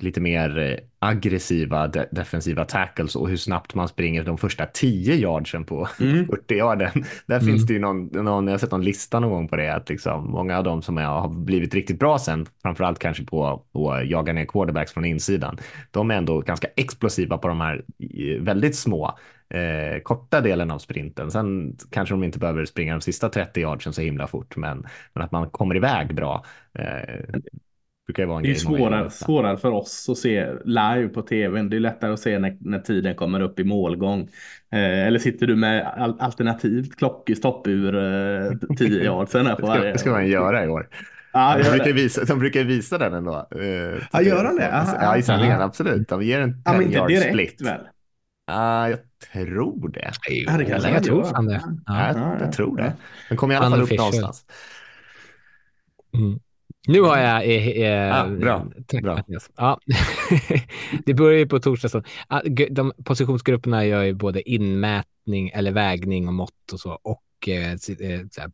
lite mer eh, aggressiva de defensiva tackles och hur snabbt man springer de första 10 yardsen på Mm. 40 yarden. Där Mm. finns det ju någon, någon, jag har sett någon lista någon gång på det, att liksom många av dem som är, har blivit riktigt bra sen, framförallt kanske på att jaga ner quarterbacks från insidan, de är ändå ganska explosiva på de här eh, väldigt små eh, korta delen av sprinten. Sen kanske de inte behöver springa de sista 30 yardsen så himla fort, men, men att man kommer iväg bra. Eh, brukar ju vara en Det är svårare, svårare för oss att se live på tvn. Det är lättare att se när, när tiden kommer upp i målgång. Eh, eller sitter du med al alternativt klockstopp ur eh, 10 yard sen här på Det ska, varje. det ska man göra i år. Ja, de, brukar visa, de brukar visa den ändå. eh, Ja, gör de det? Aha, ja, i sändningen, absolut. De ger en ja, men 10 inte yard direkt split. väl? Ja, jag tror det. Ja, det jag man tror fan det. Ja, Ja. jag, ja, jag tror det. Den kommer i alla fall upp någonstans. Mm. Nu har jag... Eh, eh, ah, bra. Tack, bra. Mattias. Ja. det börjar ju på torsdag. Så. De positionsgrupperna gör ju både inmätning eller vägning och mått och så och eh, här,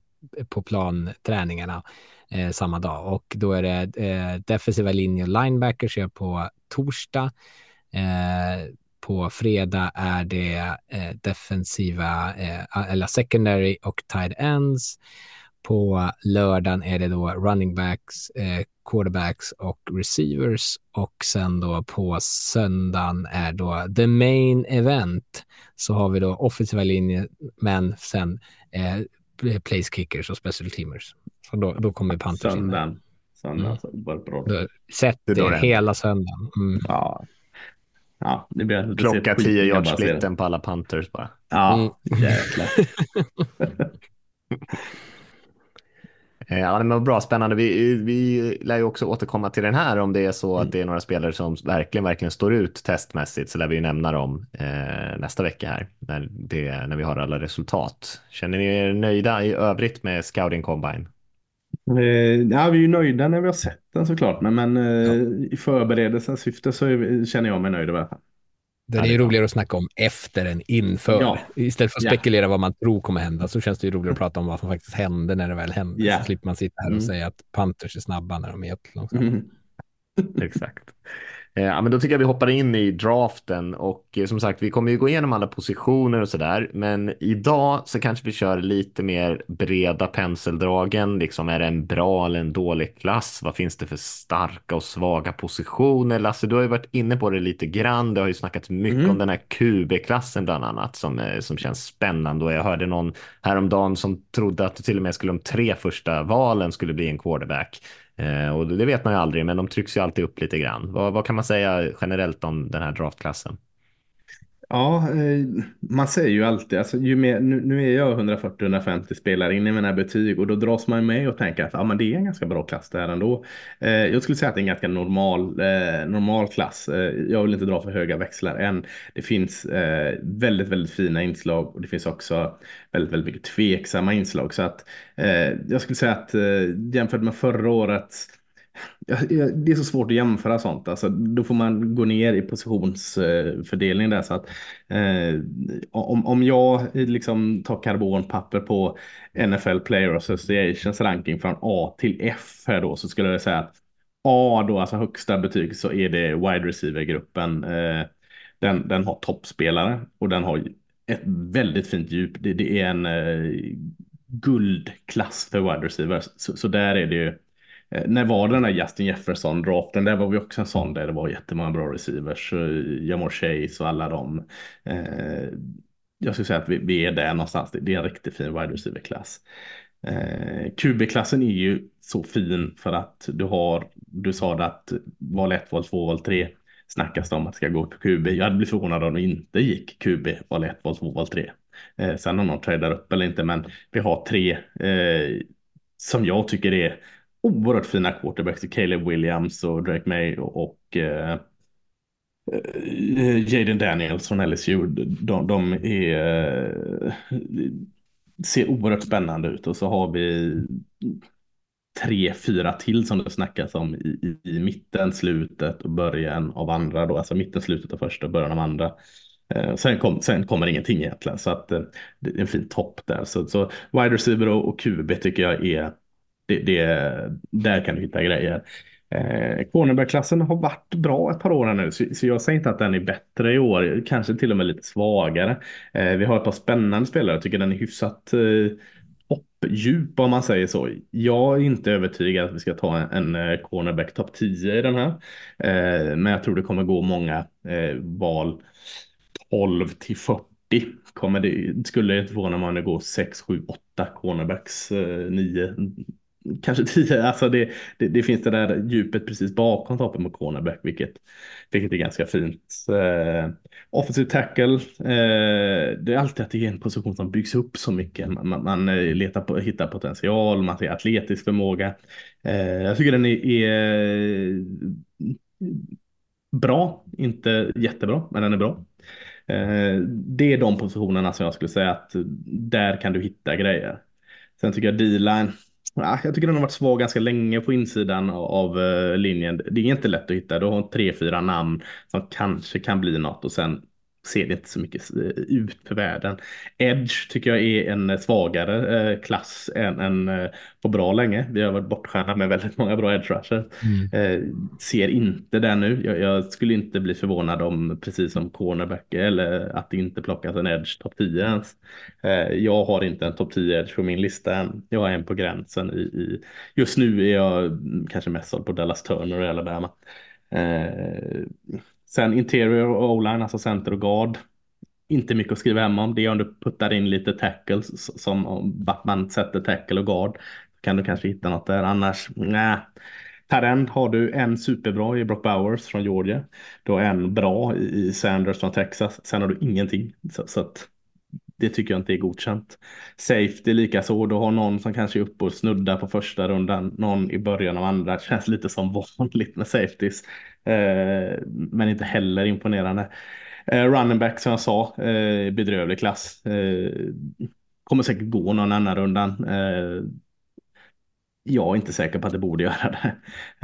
på planträningarna eh, samma dag. Och då är det eh, defensiva linje och linebackers gör på torsdag. Eh, på fredag är det eh, defensiva eh, eller secondary och tight ends. På lördagen är det då running backs, eh, quarterbacks och receivers och sen då på söndagen är då the main event så har vi då offensiva linjer men sen eh, place kickers och special teamers. Så då, då kommer Panthers Söndagen. in. Söndagen, mm. bra. Sätt det, det hela söndagen. Mm. Ja. Ja, det blir Klocka tio yards splitten på alla Panthers bara. Ja, mm. jäklar. Eh, ja, det var bra, spännande. Vi, vi lär ju också återkomma till den här om det är så mm. att det är några spelare som verkligen, verkligen står ut testmässigt så lär vi ju nämna dem eh, nästa vecka här när, det, när vi har alla resultat. Känner ni er nöjda i övrigt med Scouting Combine? Eh, ja, vi är ju nöjda när vi har sett den såklart, men, men eh, ja. i förberedelsens syfte så vi, känner jag mig nöjd i alla fall. Den är ju roligare att snacka om efter än inför. Ja. Istället för att spekulera ja. vad man tror kommer hända så känns det ju roligare att prata om vad som faktiskt hände när det väl hände. Yeah. Så slipper man sitta här och mm. säga att Panthers är snabba när de är jättelångsamma. Mm. Exakt. Eh, ja, men då tycker jag vi hoppar in i draften och eh, som sagt, vi kommer ju gå igenom alla positioner och så där. Men idag så kanske vi kör lite mer breda penseldragen. Liksom är det en bra eller en dålig klass? Vad finns det för starka och svaga positioner? Lasse, du har ju varit inne på det lite grann. Det har ju snackats mycket mm. om den här QB-klassen bland annat som, eh, som känns spännande. Och jag hörde någon häromdagen som trodde att till och med skulle de tre första valen skulle bli en quarterback. Eh, och det vet man ju aldrig, men de trycks ju alltid upp lite grann. Vad, vad kan man säga generellt om den här draftklassen? Ja, eh, man säger ju alltid, alltså, ju mer, nu, nu är jag 140-150 spelare in i mina betyg och då dras man med och tänker att ja, men det är en ganska bra klass det här ändå. Eh, jag skulle säga att det är en ganska normal, eh, normal klass. Eh, jag vill inte dra för höga växlar än. Det finns eh, väldigt, väldigt fina inslag och det finns också väldigt, väldigt mycket tveksamma inslag. Så att eh, jag skulle säga att eh, jämfört med förra årets det är så svårt att jämföra sånt. Alltså, då får man gå ner i positionsfördelning där. Så att, eh, om, om jag liksom tar karbonpapper på NFL Player Associations ranking från A till F här då så skulle jag säga att A då, alltså högsta betyg så är det wide receiver-gruppen. Eh, den, den har toppspelare och den har ett väldigt fint djup. Det, det är en eh, guldklass för wide receivers. Så, så där är det ju Eh, när var den där Justin Jefferson-draften? Där var vi också en sån där det var jättemånga bra receivers. Eh, Jamor Chase och alla dem. Eh, jag skulle säga att vi, vi, är där någonstans. Det är en riktigt fin wide receiver-klass. Eh, QB-klassen är ju så fin för att du har, du sa det att val 1, val 2, val 3 snackas det om att det ska gå på QB. Jag hade blivit förvånad om det inte gick QB, val 1, val 2, val 3. Eh, sen om någon tradar upp eller inte, men vi har tre eh, som jag tycker är oerhört fina quarterbacks. Caleb Williams och Drake May och, eh, eh, Jaden Daniels från LSU. De, de är, eh, ser oerhört spännande ut och så har vi tre, fyra till som det snackas om i, i, i mitten, slutet och början av andra då, alltså mitten, slutet av första och början av andra. Eh, sen, kom, sen kommer ingenting egentligen så att eh, det är en fin topp där. Så, så wide receiver och, och QB tycker jag är det, det, där kan du hitta grejer. Eh, Cornerback-klassen har varit bra ett par år nu, så, så, jag säger inte att den är bättre i år, kanske till och med lite svagare. Eh, vi har ett par spännande spelare, jag tycker den är hyfsat eh, om man säger så. Jag är inte övertygad att vi ska ta en, en eh, cornerback topp 10 i den här, eh, men jag tror det kommer gå många eh, val 12 till 40 kommer det, skulle det inte förvåna mig om det går 6, 7, 8 cornerbacks, eh, 9 kanske tio. Alltså det, det, det, finns det där djupet precis bakom toppen med cornerback, vilket, vilket är ganska fint. Eh, offensive tackle, eh, det är alltid att det är en position som byggs upp så mycket. Man, man, man eh, letar på, hittar potential, man ser atletisk förmåga. Eh, jag tycker den är, är eh, bra, inte jättebra, men den är bra. Eh, det är de positionerna som jag skulle säga att där kan du hitta grejer. Sen tycker jag D-line Ja, jag tycker den har varit svag ganska länge på insidan av eh, linjen. Det är inte lätt att hitta. Du har tre, fyra namn som kanske kan bli något och sen ser det inte så mycket eh, ut för världen. Edge tycker jag är en svagare eh, klass än, än eh, på bra länge. Vi har varit bortskärmade med väldigt många bra edge rushers. Mm. ser inte det nu. Jag, jag, skulle inte bli förvånad om precis som cornerback eller att det inte plockas en edge topp 10 ens. jag har inte en topp 10 edge på min lista än. Jag har en på gränsen i, i just nu är jag kanske mest såld på Dallas Turner i Alabama. Sen interior och o-line, alltså center och guard. Inte mycket att skriva hem om. Det är om du puttar in lite tackles som om man sätter tackle och guard. Kan du kanske hitta något där. Annars, nej. Tarend har du en superbra i Brock Bowers från Georgia. Du har en bra i Sanders från Texas. Sen har du ingenting. Så, så att det tycker jag inte är godkänt. Safety likaså. Du har någon som kanske är uppe och snuddar på första rundan. Någon i början av andra. Det känns lite som vanligt med safeties. Eh, men inte heller imponerande. Eh, running back som jag sa, eh, bedrövlig klass. Eh, kommer säkert gå någon annan rundan. Eh, jag är inte säker på att det borde göra det.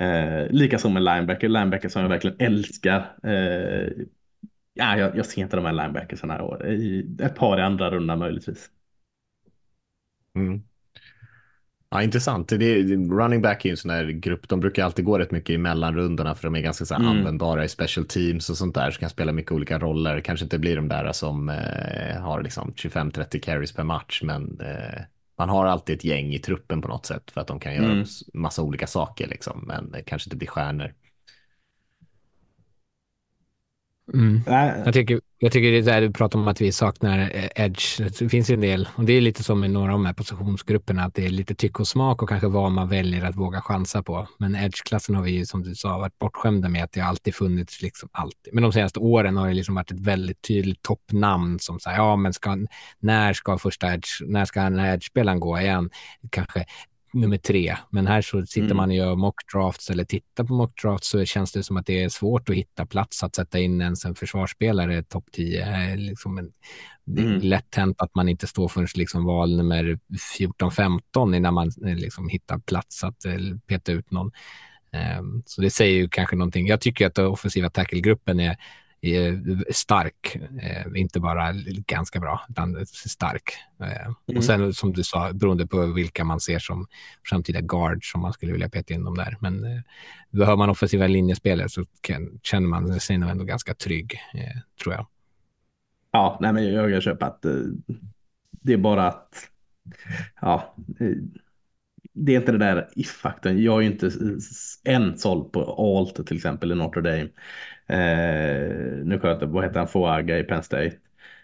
Eh, Likaså med linebacker, linebacker som jag verkligen älskar. Eh, ja, jag, jag ser inte de här linebackersarna år. I ett par i andra rundan möjligtvis. Mm. Ja, intressant. Det, running back är en sån här grupp, de brukar alltid gå rätt mycket i mellanrundorna för de är ganska så här, mm. användbara i special teams och sånt där, så kan spela mycket olika roller. Kanske inte blir de där som eh, har liksom 25-30 carries per match, men eh, man har alltid ett gäng i truppen på något sätt för att de kan göra mm. massa olika saker, liksom, men kanske inte blir stjärnor. Mm. Jag, tycker, jag tycker det är där du pratar om att vi saknar eh, edge. Det finns en del, och det är lite som i några av de här positionsgrupperna, att det är lite tyck och smak och kanske vad man väljer att våga chansa på. Men edge-klassen har vi ju, som du sa, varit bortskämda med att det alltid funnits, liksom alltid. Men de senaste åren har det liksom varit ett väldigt tydligt toppnamn som säger, ja men ska, när ska första edge, när ska den här edge-spelaren gå igen? Kanske nummer tre. Men här så sitter mm. man och gör mockdrafts eller tittar på mockdrafts så känns det som att det är svårt att hitta plats att sätta in ens en försvarsspelare topp 10. Liksom en, Det är mm. lätt hänt att man inte står förrän liksom val nummer 14-15 innan man eh, liksom hittar plats att eh, peta ut någon. Um, så det säger ju kanske någonting. Jag tycker att offensiva tacklegruppen är stark, eh, inte bara ganska bra, utan stark. Eh, mm. Och sen som du sa, beroende på vilka man ser som framtida guards som man skulle vilja peta in dem där. Men eh, behöver man offensiva linjespelare så kan, känner man sig nog ändå ganska trygg, tror jag. Ja, nej, men jag, jag köper att det är bara att ja, det är inte det där if-faktorn. Jag är ju inte än såld på Alt till exempel i Notre Dame. Eh, nu sköter, vad heter han, Foaga i Penn State.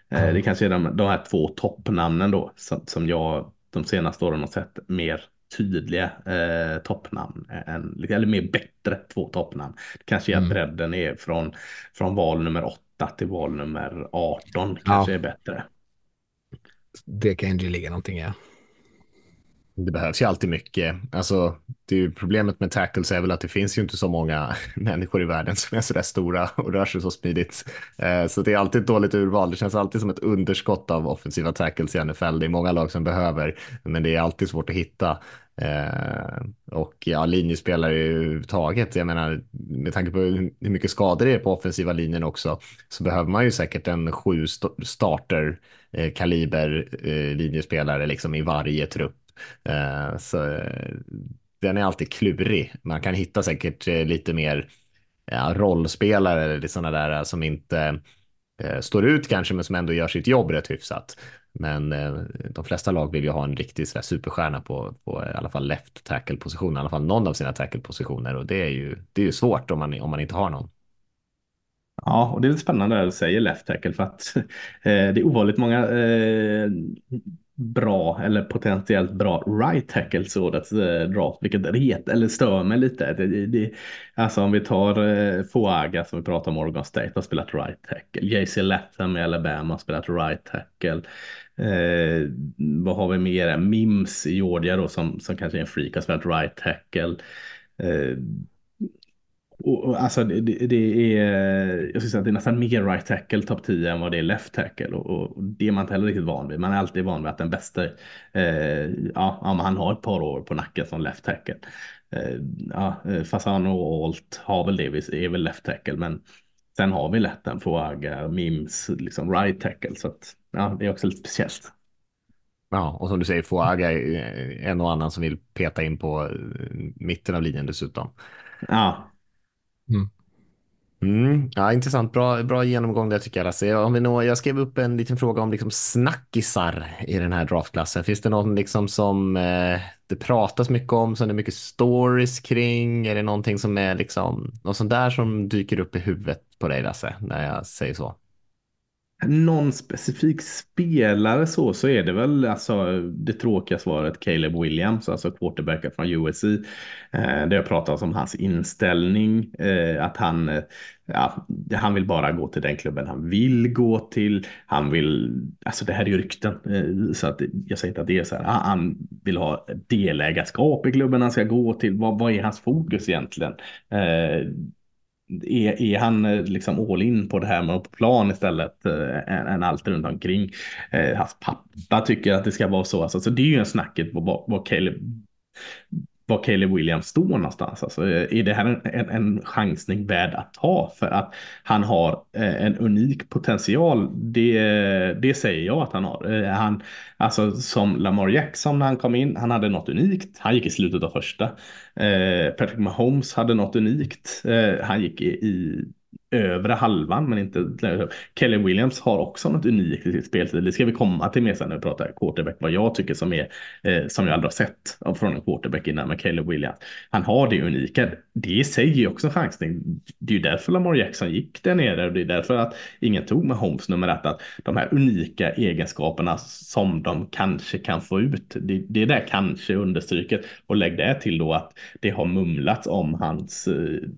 Eh, det kanske är de, de här två toppnamnen då som, som jag de senaste åren har sett mer tydliga eh, toppnamn, än, eller mer bättre två toppnamn. Det kanske är att mm. bredden är från, från val nummer 8 till val nummer 18 kanske ja. är bättre. Det kan ju ligga någonting i. Ja. Det behövs ju alltid mycket. Alltså, det är ju problemet med tackles är väl att det finns ju inte så många människor i världen som är så där stora och rör sig så smidigt. Eh, så det är alltid ett dåligt urval. Det känns alltid som ett underskott av offensiva tackles i NFL. Det är många lag som behöver, men det är alltid svårt att hitta. Eh, och ja, linjespelare överhuvudtaget. Jag menar, med tanke på hur mycket skador det är på offensiva linjen också, så behöver man ju säkert en sju starter-kaliber eh, linjespelare liksom i varje trupp Eh, så eh, den är alltid klurig. Man kan hitta säkert eh, lite mer ja, rollspelare eller sådana där som inte eh, står ut kanske, men som ändå gör sitt jobb rätt hyfsat. Men eh, de flesta lag vill ju ha en riktig sådär, superstjärna på, på i alla fall left tackle position, i alla fall någon av sina tackle positioner och det är ju, det är ju svårt om man, om man inte har någon. Ja, och det är lite spännande att du säger left tackle för att eh, det är ovanligt många eh, bra eller potentiellt bra right tackles så årets eh, draft, vilket ret eller stör mig lite. Det, det, alltså om vi tar eh, Foaga som vi pratar om Oregon State har spelat right tackle. JC Latham i Alabama har spelat right tackle. Eh, vad har vi mer? Mims i Georgia då som, som kanske är en freak har spelat right tackle. Eh, och, och, alltså det, det, är, jag skulle säga att det är nästan mer right tackle topp 10 än vad det är left tackle och, och, det är man inte heller riktigt van vid. Man är alltid van vid att den bästa, eh, ja, han har ett par år på nacken som left tackle. Eh, ja, eh, Fasano och Alt har väl det, är väl left tackle, men sen har vi lätt en Fuaga, Mims, liksom right tackle, så att ja, det är också lite speciellt. Ja, och som du säger, Fuaga är en och annan som vill peta in på mitten av linjen dessutom. Ja. Mm. Mm, ja, intressant. Bra, bra genomgång där tycker jag Lasse. Om vi nå, jag skrev upp en liten fråga om liksom snackisar i den här draftklassen. Finns det någon liksom som eh, det pratas mycket om, som det är mycket stories kring? Är det någonting som är liksom något sånt där som dyker upp i huvudet på dig Lasse, när jag säger så? Någon specifik spelare så, så är det väl alltså det tråkiga svaret Caleb Williams, alltså quarterbacken från USC. Eh, det har pratats om hans inställning, eh, att han, eh, ja, han vill bara gå till den klubben han vill gå till. Han vill, alltså det här är ju rykten, eh, så att jag säger inte att det är så här, ah, han vill ha delägarskap i klubben han ska gå till. Vad, vad är hans fokus egentligen? Eh, är, är han eh, liksom all in på det här med på plan istället eh, än, än allt runt omkring. Eh, hans pappa tycker att det ska vara så. Alltså, så det är ju en snacket på vad, vad Caleb var Caleb Williams står någonstans. Alltså, är det här en, en, en chansning värd att ta för att han har eh, en unik potential? Det, det säger jag att han har. Eh, han, alltså som Lamar Jackson när han kom in, han hade något unikt. Han gick i slutet av första. Eh, Patrick Mahomes hade något unikt. Han gick i, i övre halvan, men inte Kelly Williams har också något unikt i sitt spelstil. Det ska vi komma till mer sen när vi pratar quarterback, vad jag tycker som är eh, som jag aldrig har sett från en quarterback innan med Kelly Williams. Han har det unika. Det i sig är också en chansning. Det är ju därför Lamar Jackson gick där nere och det är därför att ingen tog med Holmes nummer ett, att de här unika egenskaperna som de kanske kan få ut. Det, det är där kanske understryket och lägg det till då att det har mumlats om hans eh,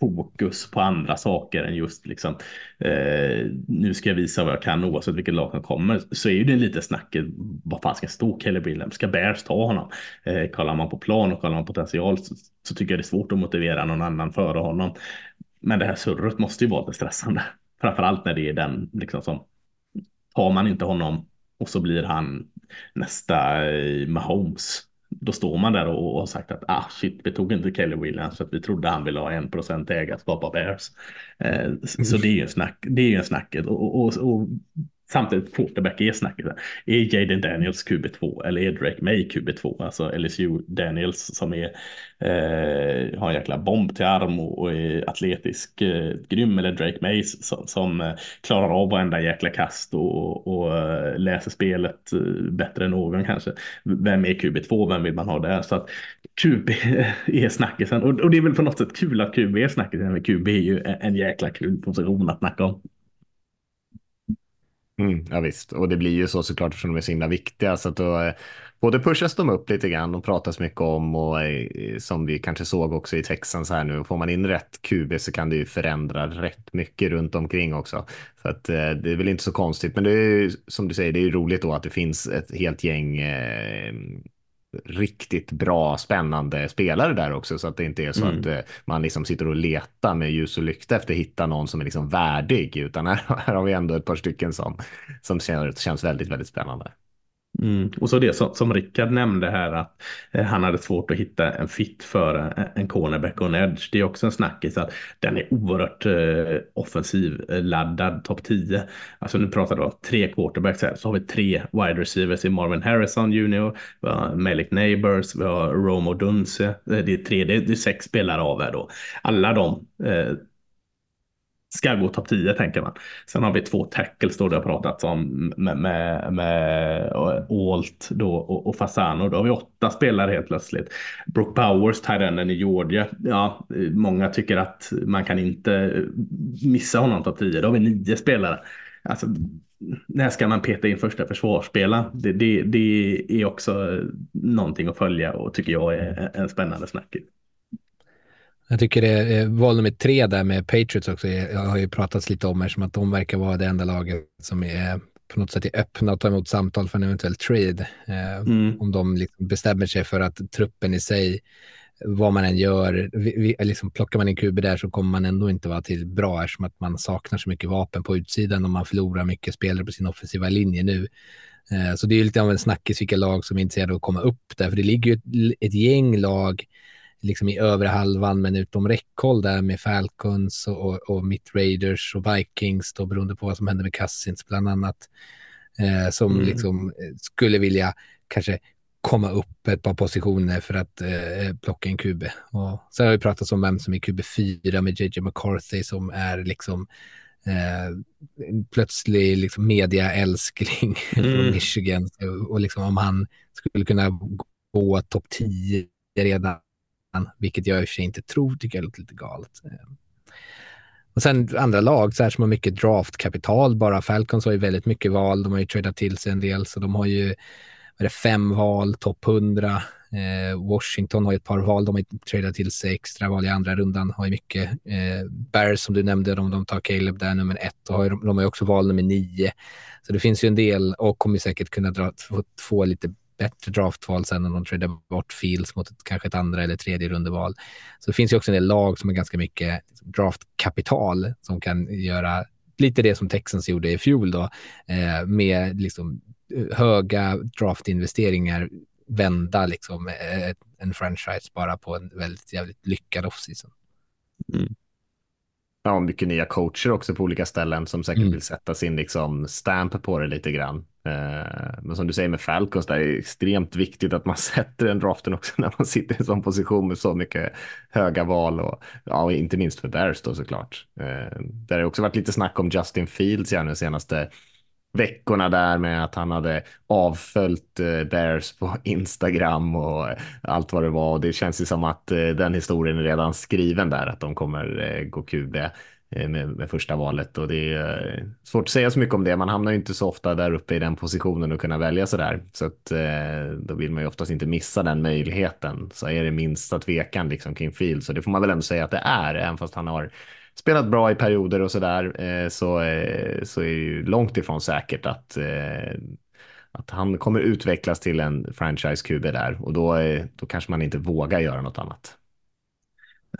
fokus på andra saker än just liksom eh, nu ska jag visa vad jag kan oavsett vilket lag som kommer så är ju det lite snacket vad fan ska stå Kelly Williams? Ska Bears ta honom? Eh, kollar man på plan och kollar man potential så, så, tycker jag det är svårt att motivera någon annan före honom. Men det här surret måste ju vara lite stressande. Framförallt när det är den liksom som tar man inte honom och så blir han nästa eh, Mahomes då står man där och har sagt att ah shit, vi tog inte Kelly Williams för att vi trodde han ville ha en procent ägarskap av Bears. Eh, så det är ju snack, det är ju en snacket och, och, och Samtidigt quarterback är snacket. Är Jaden Daniels QB2 eller är Drake May QB2? Alltså LSU Daniels som är, eh, har en jäkla bomb till arm och, och är atletisk eh, grym. Eller Drake May som, som eh, klarar av varenda jäkla kast och, och eh, läser spelet eh, bättre än någon kanske. Vem är QB2? Vem vill man ha där? Så att QB är snackisen. Och, och det är väl på något sätt kul att QB är snackisen. Men QB är ju en jäkla kul position att snacka om. Mm, ja visst, och det blir ju så såklart eftersom de är så himla viktiga. Så att då, eh, både pushas de upp lite grann och pratas mycket om och eh, som vi kanske såg också i Texans här nu, får man in rätt QB så kan det ju förändra rätt mycket runt omkring också. Så att eh, det är väl inte så konstigt, men det är som du säger, det är ju roligt då att det finns ett helt gäng eh, riktigt bra, spännande spelare där också, så att det inte är så mm. att eh, man liksom sitter och letar med ljus och lykta efter att hitta någon som är liksom värdig, utan här, här har vi ändå ett par stycken som, som känns, känns väldigt, väldigt spännande. Mm. Och så det som, som Rickard nämnde här att eh, han hade svårt att hitta en fit för en, en cornerback och en edge. Det är också en snackis att den är oerhört eh, offensiv eh, laddad topp 10. Alltså nu pratar vi om tre quarterbacks här så har vi tre wide receivers i Marvin Harrison Junior. Vi har Malik Neighbors, vi har Romo Dunce. Det är tre, det är, det är sex spelare av här då. Alla de eh, ska gå topp 10 tänker man. Sen har vi två tackles då det har pratats om med, med, med eh, Alt då och, och Fasano. Då har vi åtta spelare helt plötsligt. Brooke Powers, Tyrenden i Georgia. Ja, många tycker att man kan inte eh, missa honom topp 10. Då har vi nio spelare. Alltså, när ska man peta in första försvarsspelaren? Det, det, det är också eh, någonting att följa och tycker jag är en spännande snack. Jag tycker det är val nummer tre där med Patriots också. Jag har ju pratats lite om här som att de verkar vara det enda laget som är på något sätt är öppna att ta emot samtal för en eventuell trade. Eh, mm. Om de liksom bestämmer sig för att truppen i sig vad man än gör, vi, vi, liksom plockar man en QB där så kommer man ändå inte vara till bra eftersom att man saknar så mycket vapen på utsidan och man förlorar mycket spelare på sin offensiva linje nu. Eh, så det är lite av en snackis vilka lag som är intresserade av att komma upp där, för det ligger ju ett, ett gäng lag liksom i övre halvan, men utom räckhåll där med Falcons och, och, och Mitt Raiders och Vikings, då beroende på vad som händer med Cousins bland annat, eh, som mm. liksom eh, skulle vilja kanske komma upp ett par positioner för att eh, plocka en QB. Och sen har vi pratat om vem som är QB4 med JJ McCarthy som är liksom eh, plötslig liksom mediaälskling mm. från Michigan. Och liksom om han skulle kunna gå topp 10 redan, vilket jag i och för sig inte tror, tycker jag låter lite galet. Ehm, och sen andra lag så här som har mycket draftkapital bara. Falcons har ju väldigt mycket val. De har ju tradat till sig en del, så de har ju är det fem val, topp 100. Eh, Washington har ett par val, de har tradat till sig extra val i andra rundan, har ju mycket. Eh, Bears som du nämnde, de, de tar Caleb där nummer ett och har, de har ju också val nummer nio. Så det finns ju en del och kommer säkert kunna dra, få, få lite bättre draftval sen om de tradar bort Fields mot ett, kanske ett andra eller tredje rundeval. Så det finns ju också en del lag som har ganska mycket draftkapital som kan göra lite det som Texans gjorde i fjol då, eh, med liksom höga draftinvesteringar vända liksom eh, en franchise bara på en väldigt jävligt lyckad offseason. Mm. Ja, mycket nya coacher också på olika ställen som säkert mm. vill sätta sin liksom stamp på det lite grann. Eh, men som du säger med Falcons, det är extremt viktigt att man sätter den draften också när man sitter i en sån position med så mycket höga val och ja, inte minst för Bears då såklart. Eh, det har också varit lite snack om Justin Fields igen de senaste veckorna där med att han hade avföljt eh, Bears på Instagram och allt vad det var. Och det känns ju som att eh, den historien är redan skriven där, att de kommer gå QB Eh, med, med, första valet och det är eh, svårt att säga så mycket om det. Man hamnar ju inte så ofta där uppe i den positionen och kunna välja så där. Så att eh, då vill man ju oftast inte missa den möjligheten. Så är det minsta tvekan liksom kring Field så det får man väl ändå säga att det är, även fast han har spelat bra i perioder och så där, så, så är det ju långt ifrån säkert att, att han kommer utvecklas till en franchise-QB där och då, då kanske man inte vågar göra något annat.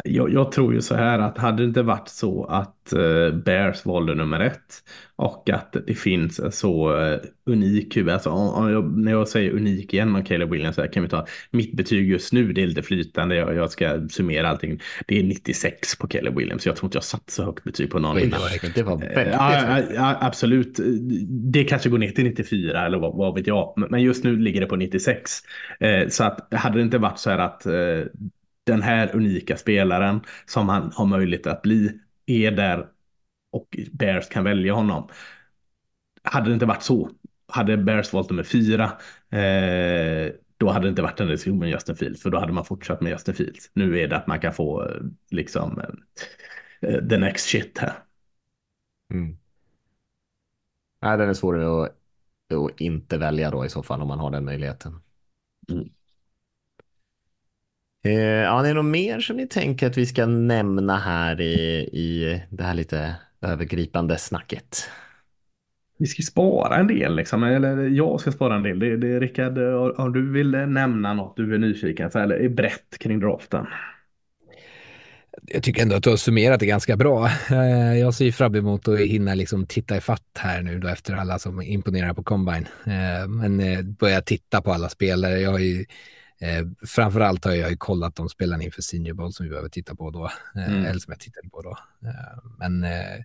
Jag, jag, tror ju så här att hade det inte varit så att uh, Bears valde nummer ett och att det finns en så uh, unik QB, alltså om, om jag, när jag säger unik igen med Caleb Williams, här kan vi ta mitt betyg just nu, det är lite flytande, jag, jag ska summera allting. Det är 96 på Caleb Williams, jag tror inte jag satt så högt betyg på någon innan. Det var väldigt ja, ja, absolut, det kanske går ner till 94 eller vad, vad vet jag, men just nu ligger det på 96. Uh, så att hade det inte varit så här att den här unika spelaren som han har möjlighet att bli är där och Bears kan välja honom. Hade det inte varit så, hade Bears valt nummer fyra, eh, då hade det inte varit en diskussion med Justin Fields, för då hade man fortsatt med Justin Fields. Nu är det att man kan få eh, liksom eh, the next shit här. Mm. Nej, den är svårare att, att inte välja då i så fall om man har den möjligheten. Mm. Eh, ja, det är något mer som ni tänker att vi ska nämna här i, i det här lite övergripande snacket? Vi ska spara en del, liksom. eller jag ska spara en del. Det, det, Rickard, om du vill nämna något du är nyfiken på eller är brett kring draften? Jag tycker ändå att du har summerat det ganska bra. Eh, jag ser fram emot att hinna liksom titta i fatt här nu då efter alla som imponerar på Combine. Eh, men börja titta på alla spelare. Jag har ju Eh, framförallt har jag ju kollat de spelarna inför Senior Bowl som vi behöver titta på då, eh, mm. eller som jag tittade på då. Eh, men eh,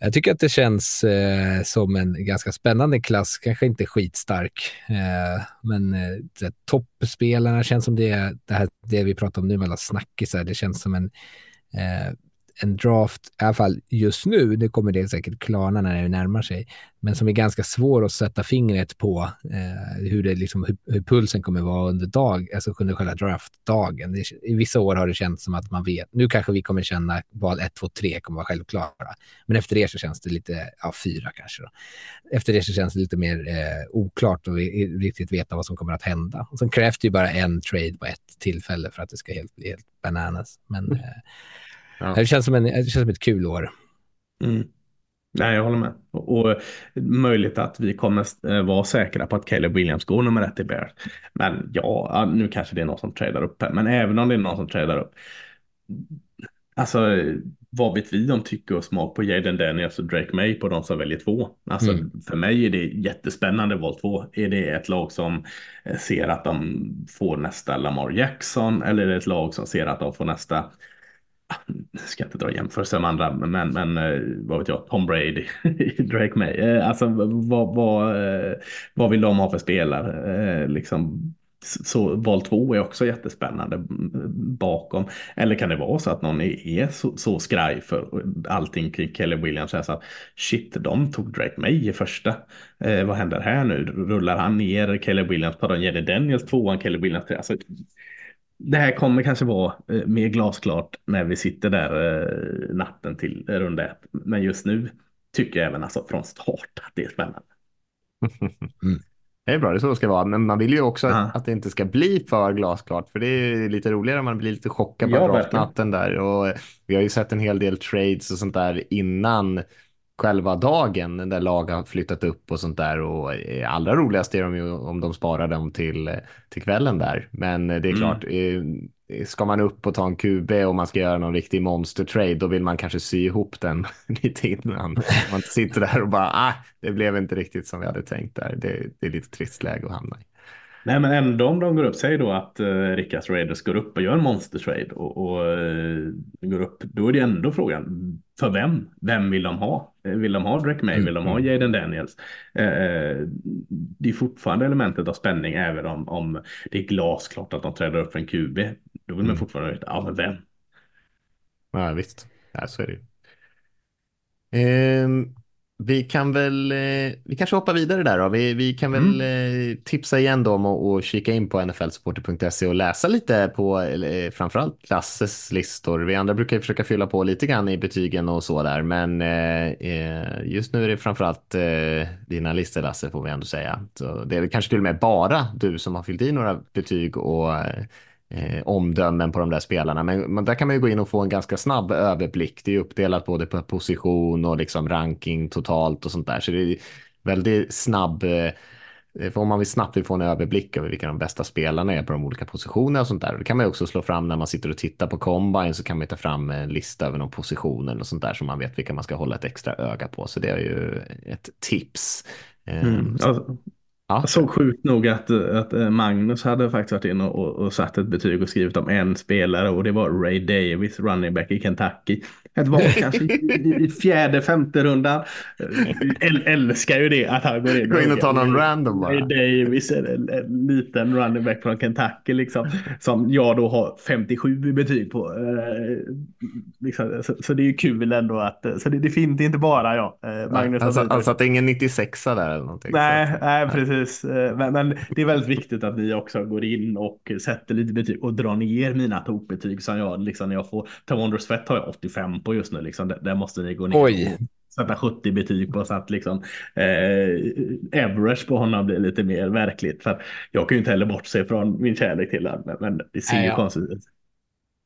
jag tycker att det känns eh, som en ganska spännande klass, kanske inte skitstark, eh, men eh, toppspelarna känns som det, det, här, det vi pratar om nu med alla snackisar, det känns som en en draft, i alla fall just nu, det kommer det säkert klarna när det närmar sig, men som är ganska svår att sätta fingret på eh, hur, det liksom, hur, hur, pulsen kommer vara under dag, alltså under själva draftdagen. Det, I vissa år har det känts som att man vet, nu kanske vi kommer känna val 1, 2, 3 kommer vara självklara, men efter det så känns det lite, ja, fyra kanske då. Efter det så känns det lite mer eh, oklart och riktigt veta vad som kommer att hända. Och sen krävs det ju bara en trade på ett tillfälle för att det ska helt, bli helt bananas. Men mm. eh, Ja. Det, känns som en, det känns som ett kul år. Mm. Nej, jag håller med. Och, och möjligt att vi kommer eh, vara säkra på att Caleb Williams går nummer ett i Bears. Men ja, nu kanske det är någon som tradar upp här. Men även om det är någon som tradar upp. Alltså, vad vet vi om tycke och smak på Jaden Daniels och Drake May på de som väljer två? Alltså, mm. för mig är det jättespännande val två. Är det ett lag som eh, ser att de får nästa Lamar Jackson eller är det ett lag som ser att de får nästa ska inte dra jämförelser med andra, men, men eh, vad vet jag, Tom Brady, Drake May. Eh, alltså vad, vad, eh, vad vill de ha för spelare? Liksom, så val två är också jättespännande bakom. Eller kan det vara så att någon är så, så skraj för allting kring Kelly Williams. Så att shit, de tog Drake May i första. Eh, vad händer här nu? Rullar han ner Kelly Williams? Tar de Jenny Daniels tvåan, Kelly Williams? Alltså, det här kommer kanske vara eh, mer glasklart när vi sitter där eh, natten till runda ett. Men just nu tycker jag även alltså från start att det är spännande. Mm. Det är bra, det är så det ska vara. Men man vill ju också ja. att det inte ska bli för glasklart. För det är lite roligare om man blir lite chockad på ja, draftnatten där. Och vi har ju sett en hel del trades och sånt där innan själva dagen där lag har flyttat upp och sånt där och allra roligast är de ju om de sparar dem till, till kvällen där. Men det är mm. klart, eh, ska man upp och ta en QB och man ska göra någon riktig monster trade då vill man kanske sy ihop den lite innan. Man sitter där och bara, ah, det blev inte riktigt som vi hade tänkt där. Det, det är lite trist läge att hamna i. Nej men ändå om de går upp, säg då att uh, Rickas Raiders går upp och gör en monster trade och, och uh, går upp, då är det ändå frågan, för vem? Vem vill de ha? Eh, vill de ha Drake May? Vill de ha mm. Jaden Daniels? Uh, det är fortfarande elementet av spänning även om, om det är glasklart att de träder upp för en QB. Då vill man mm. fortfarande veta, ja men vem? Ja visst, ja, så är det ju. Um, vi kan väl, eh, vi kanske hoppar vidare där då. Vi, vi kan väl mm. Eh, tipsa igen då om att kika in på nflsupporter.se och läsa lite på eh, framförallt Lasses listor. Vi andra brukar ju försöka fylla på lite grann i betygen och så där, men just nu är det framförallt dina listor Lasse får vi ändå säga. Så det är kanske till och med bara du som har fyllt i några betyg och eh, omdömen på de där spelarna. Men, men, där kan man ju gå in och få en ganska snabb överblick. Det är uppdelat både på position och liksom ranking totalt och sånt där. Så det är väldigt snabb eh, för om man vill snabbt vill få en överblick över vilka de bästa spelarna är på de olika positionerna och sånt där. Det kan man ju också slå fram när man sitter och tittar på combine så kan man ta fram en lista över någon positioner och sånt där så man vet vilka man ska hålla ett extra öga på. Så det är ju ett tips. Mm. Alltså, Ja. Jag såg sjukt nog att, att eh, Magnus hade faktiskt varit inne och, och satt ett betyg och skrivit om en spelare och det var Ray Davis, running back i Kentucky. Ett val kanske i, i fjärde, femte rundan. Älskar ju det att han går in. Gå in och tar någon random bara. Davis, en, en, en, liten running back från Kentucky liksom. Som jag då har 57 i betyg på. Eh, liksom, så, så, det är ju kul ändå att, så det, det finns inte bara jag. Eh, Magnus alltså, alltså att det är ingen 96 där eller någonting. Nej, nej precis. Eh, men, men, det är väldigt viktigt att ni också går in och sätter lite betyg och drar ner mina tokbetyg som jag liksom när jag får. Tavondro Svett har jag 85 på just nu liksom. Där, måste ni gå ner. Oj. sätta 70 betyg på så att liksom eh, average på honom blir lite mer verkligt. För jag kan ju inte heller bortse från min kärlek till honom, men, men det ser ju ja. konstigt ut.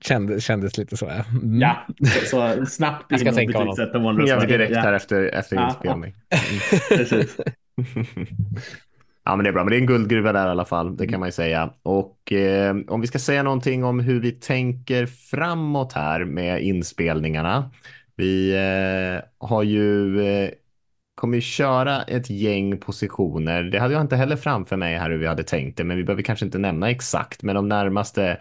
Kändes, kändes lite så. Ja, mm. ja så, så snabbt in och betygsätta Wonders. Ja, direkt här efter, efter inspelning. Mm. Precis. Ja, men det är bra. Men det är en guldgruva där i alla fall. Det kan man ju säga. Och eh, om vi ska säga någonting om hur vi tänker framåt här med inspelningarna. Vi eh, har ju eh, kommer ju köra ett gäng positioner. Det hade jag inte heller framför mig här hur vi hade tänkt det, men vi behöver kanske inte nämna exakt. Men de närmaste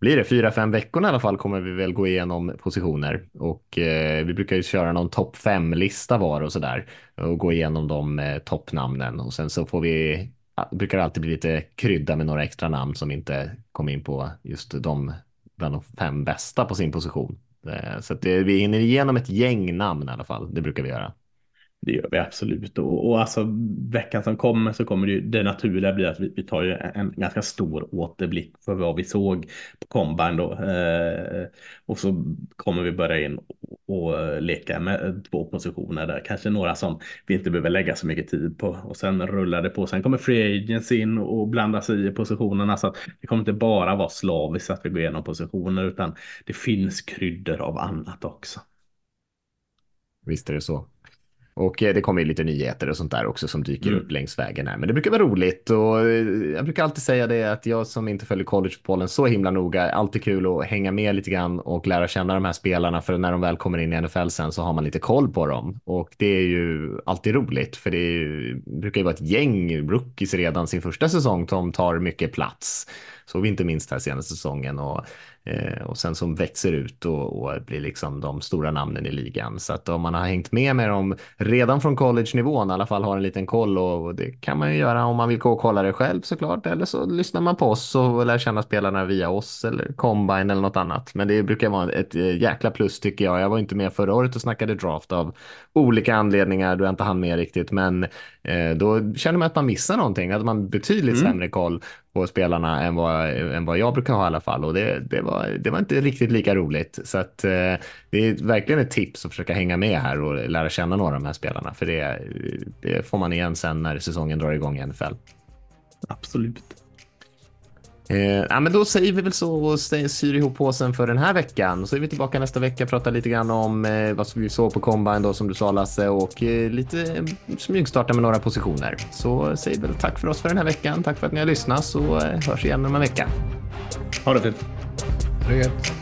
blir det fyra, fem veckorna i alla fall kommer vi väl gå igenom positioner och eh, vi brukar ju köra någon topp fem lista var och så där och gå igenom de eh, toppnamnen och sen så får vi brukar det alltid bli lite krydda med några extra namn som inte kom in på just de bland de fem bästa på sin position. Eh, så att det, vi hinner igenom ett gäng namn i alla fall. Det brukar vi göra. Det gör vi absolut. Och, och alltså veckan som kommer så kommer det, ju, det naturliga bli att vi, vi tar ju en ganska stor återblick för vad vi såg på Combine då. Eh, och så kommer vi börja in och, och eh, leka med två positioner där. Kanske några som vi inte behöver lägga så mycket tid på. Och sen rullar det på. Sen kommer Free Agents in och blandar sig i positionerna. Så att det kommer inte bara vara slaviskt att vi går igenom positioner utan det finns kryddor av annat också. visst är det så. Och eh, det kommer ju lite nyheter och sånt där också som dyker Mm. upp längs vägen här. Men det brukar vara roligt och eh, jag brukar alltid säga det att jag som inte följer collegefotbollen så himla noga, alltid kul att hänga med lite grann och lära känna de här spelarna för när de väl kommer in i NFL sen så har man lite koll på dem. Och det är ju alltid roligt för det ju, brukar ju vara ett gäng rookies redan sin första säsong som tar mycket plats. Såg vi inte minst här senaste säsongen och och sen som växer ut och, och blir liksom de stora namnen i ligan. Så att om man har hängt med med dem redan från college-nivån, i alla fall har en liten koll och, och det kan man ju göra om man vill gå och kolla det själv såklart. Eller så lyssnar man på oss och lär känna spelarna via oss eller Combine eller något annat. Men det brukar vara ett eh, jäkla plus tycker jag. Jag var inte med förra året och snackade draft av olika anledningar då jag inte hann med riktigt. Men eh, då känner man att man missar någonting. Att man betydligt Mm. sämre koll på spelarna än vad, än vad jag brukar ha i alla fall. Och det, det, var, det var inte riktigt lika roligt. Så att, eh, det är verkligen ett tips att försöka hänga med här och lära känna några av de här spelarna. För det, det får man igen sen när säsongen drar igång i NFL. Absolut. Eh, ja, men då säger vi väl så och syr ihop påsen för den här veckan. Så är vi tillbaka nästa vecka och pratar lite grann om eh, vad vi såg på Combine då som du sa Lasse och eh, lite eh, smygstarta med några positioner. Så säger väl tack för oss för den här veckan. Tack för att ni har lyssnat så eh, hörs igen om en vecka. Ha det fint. Det är gött.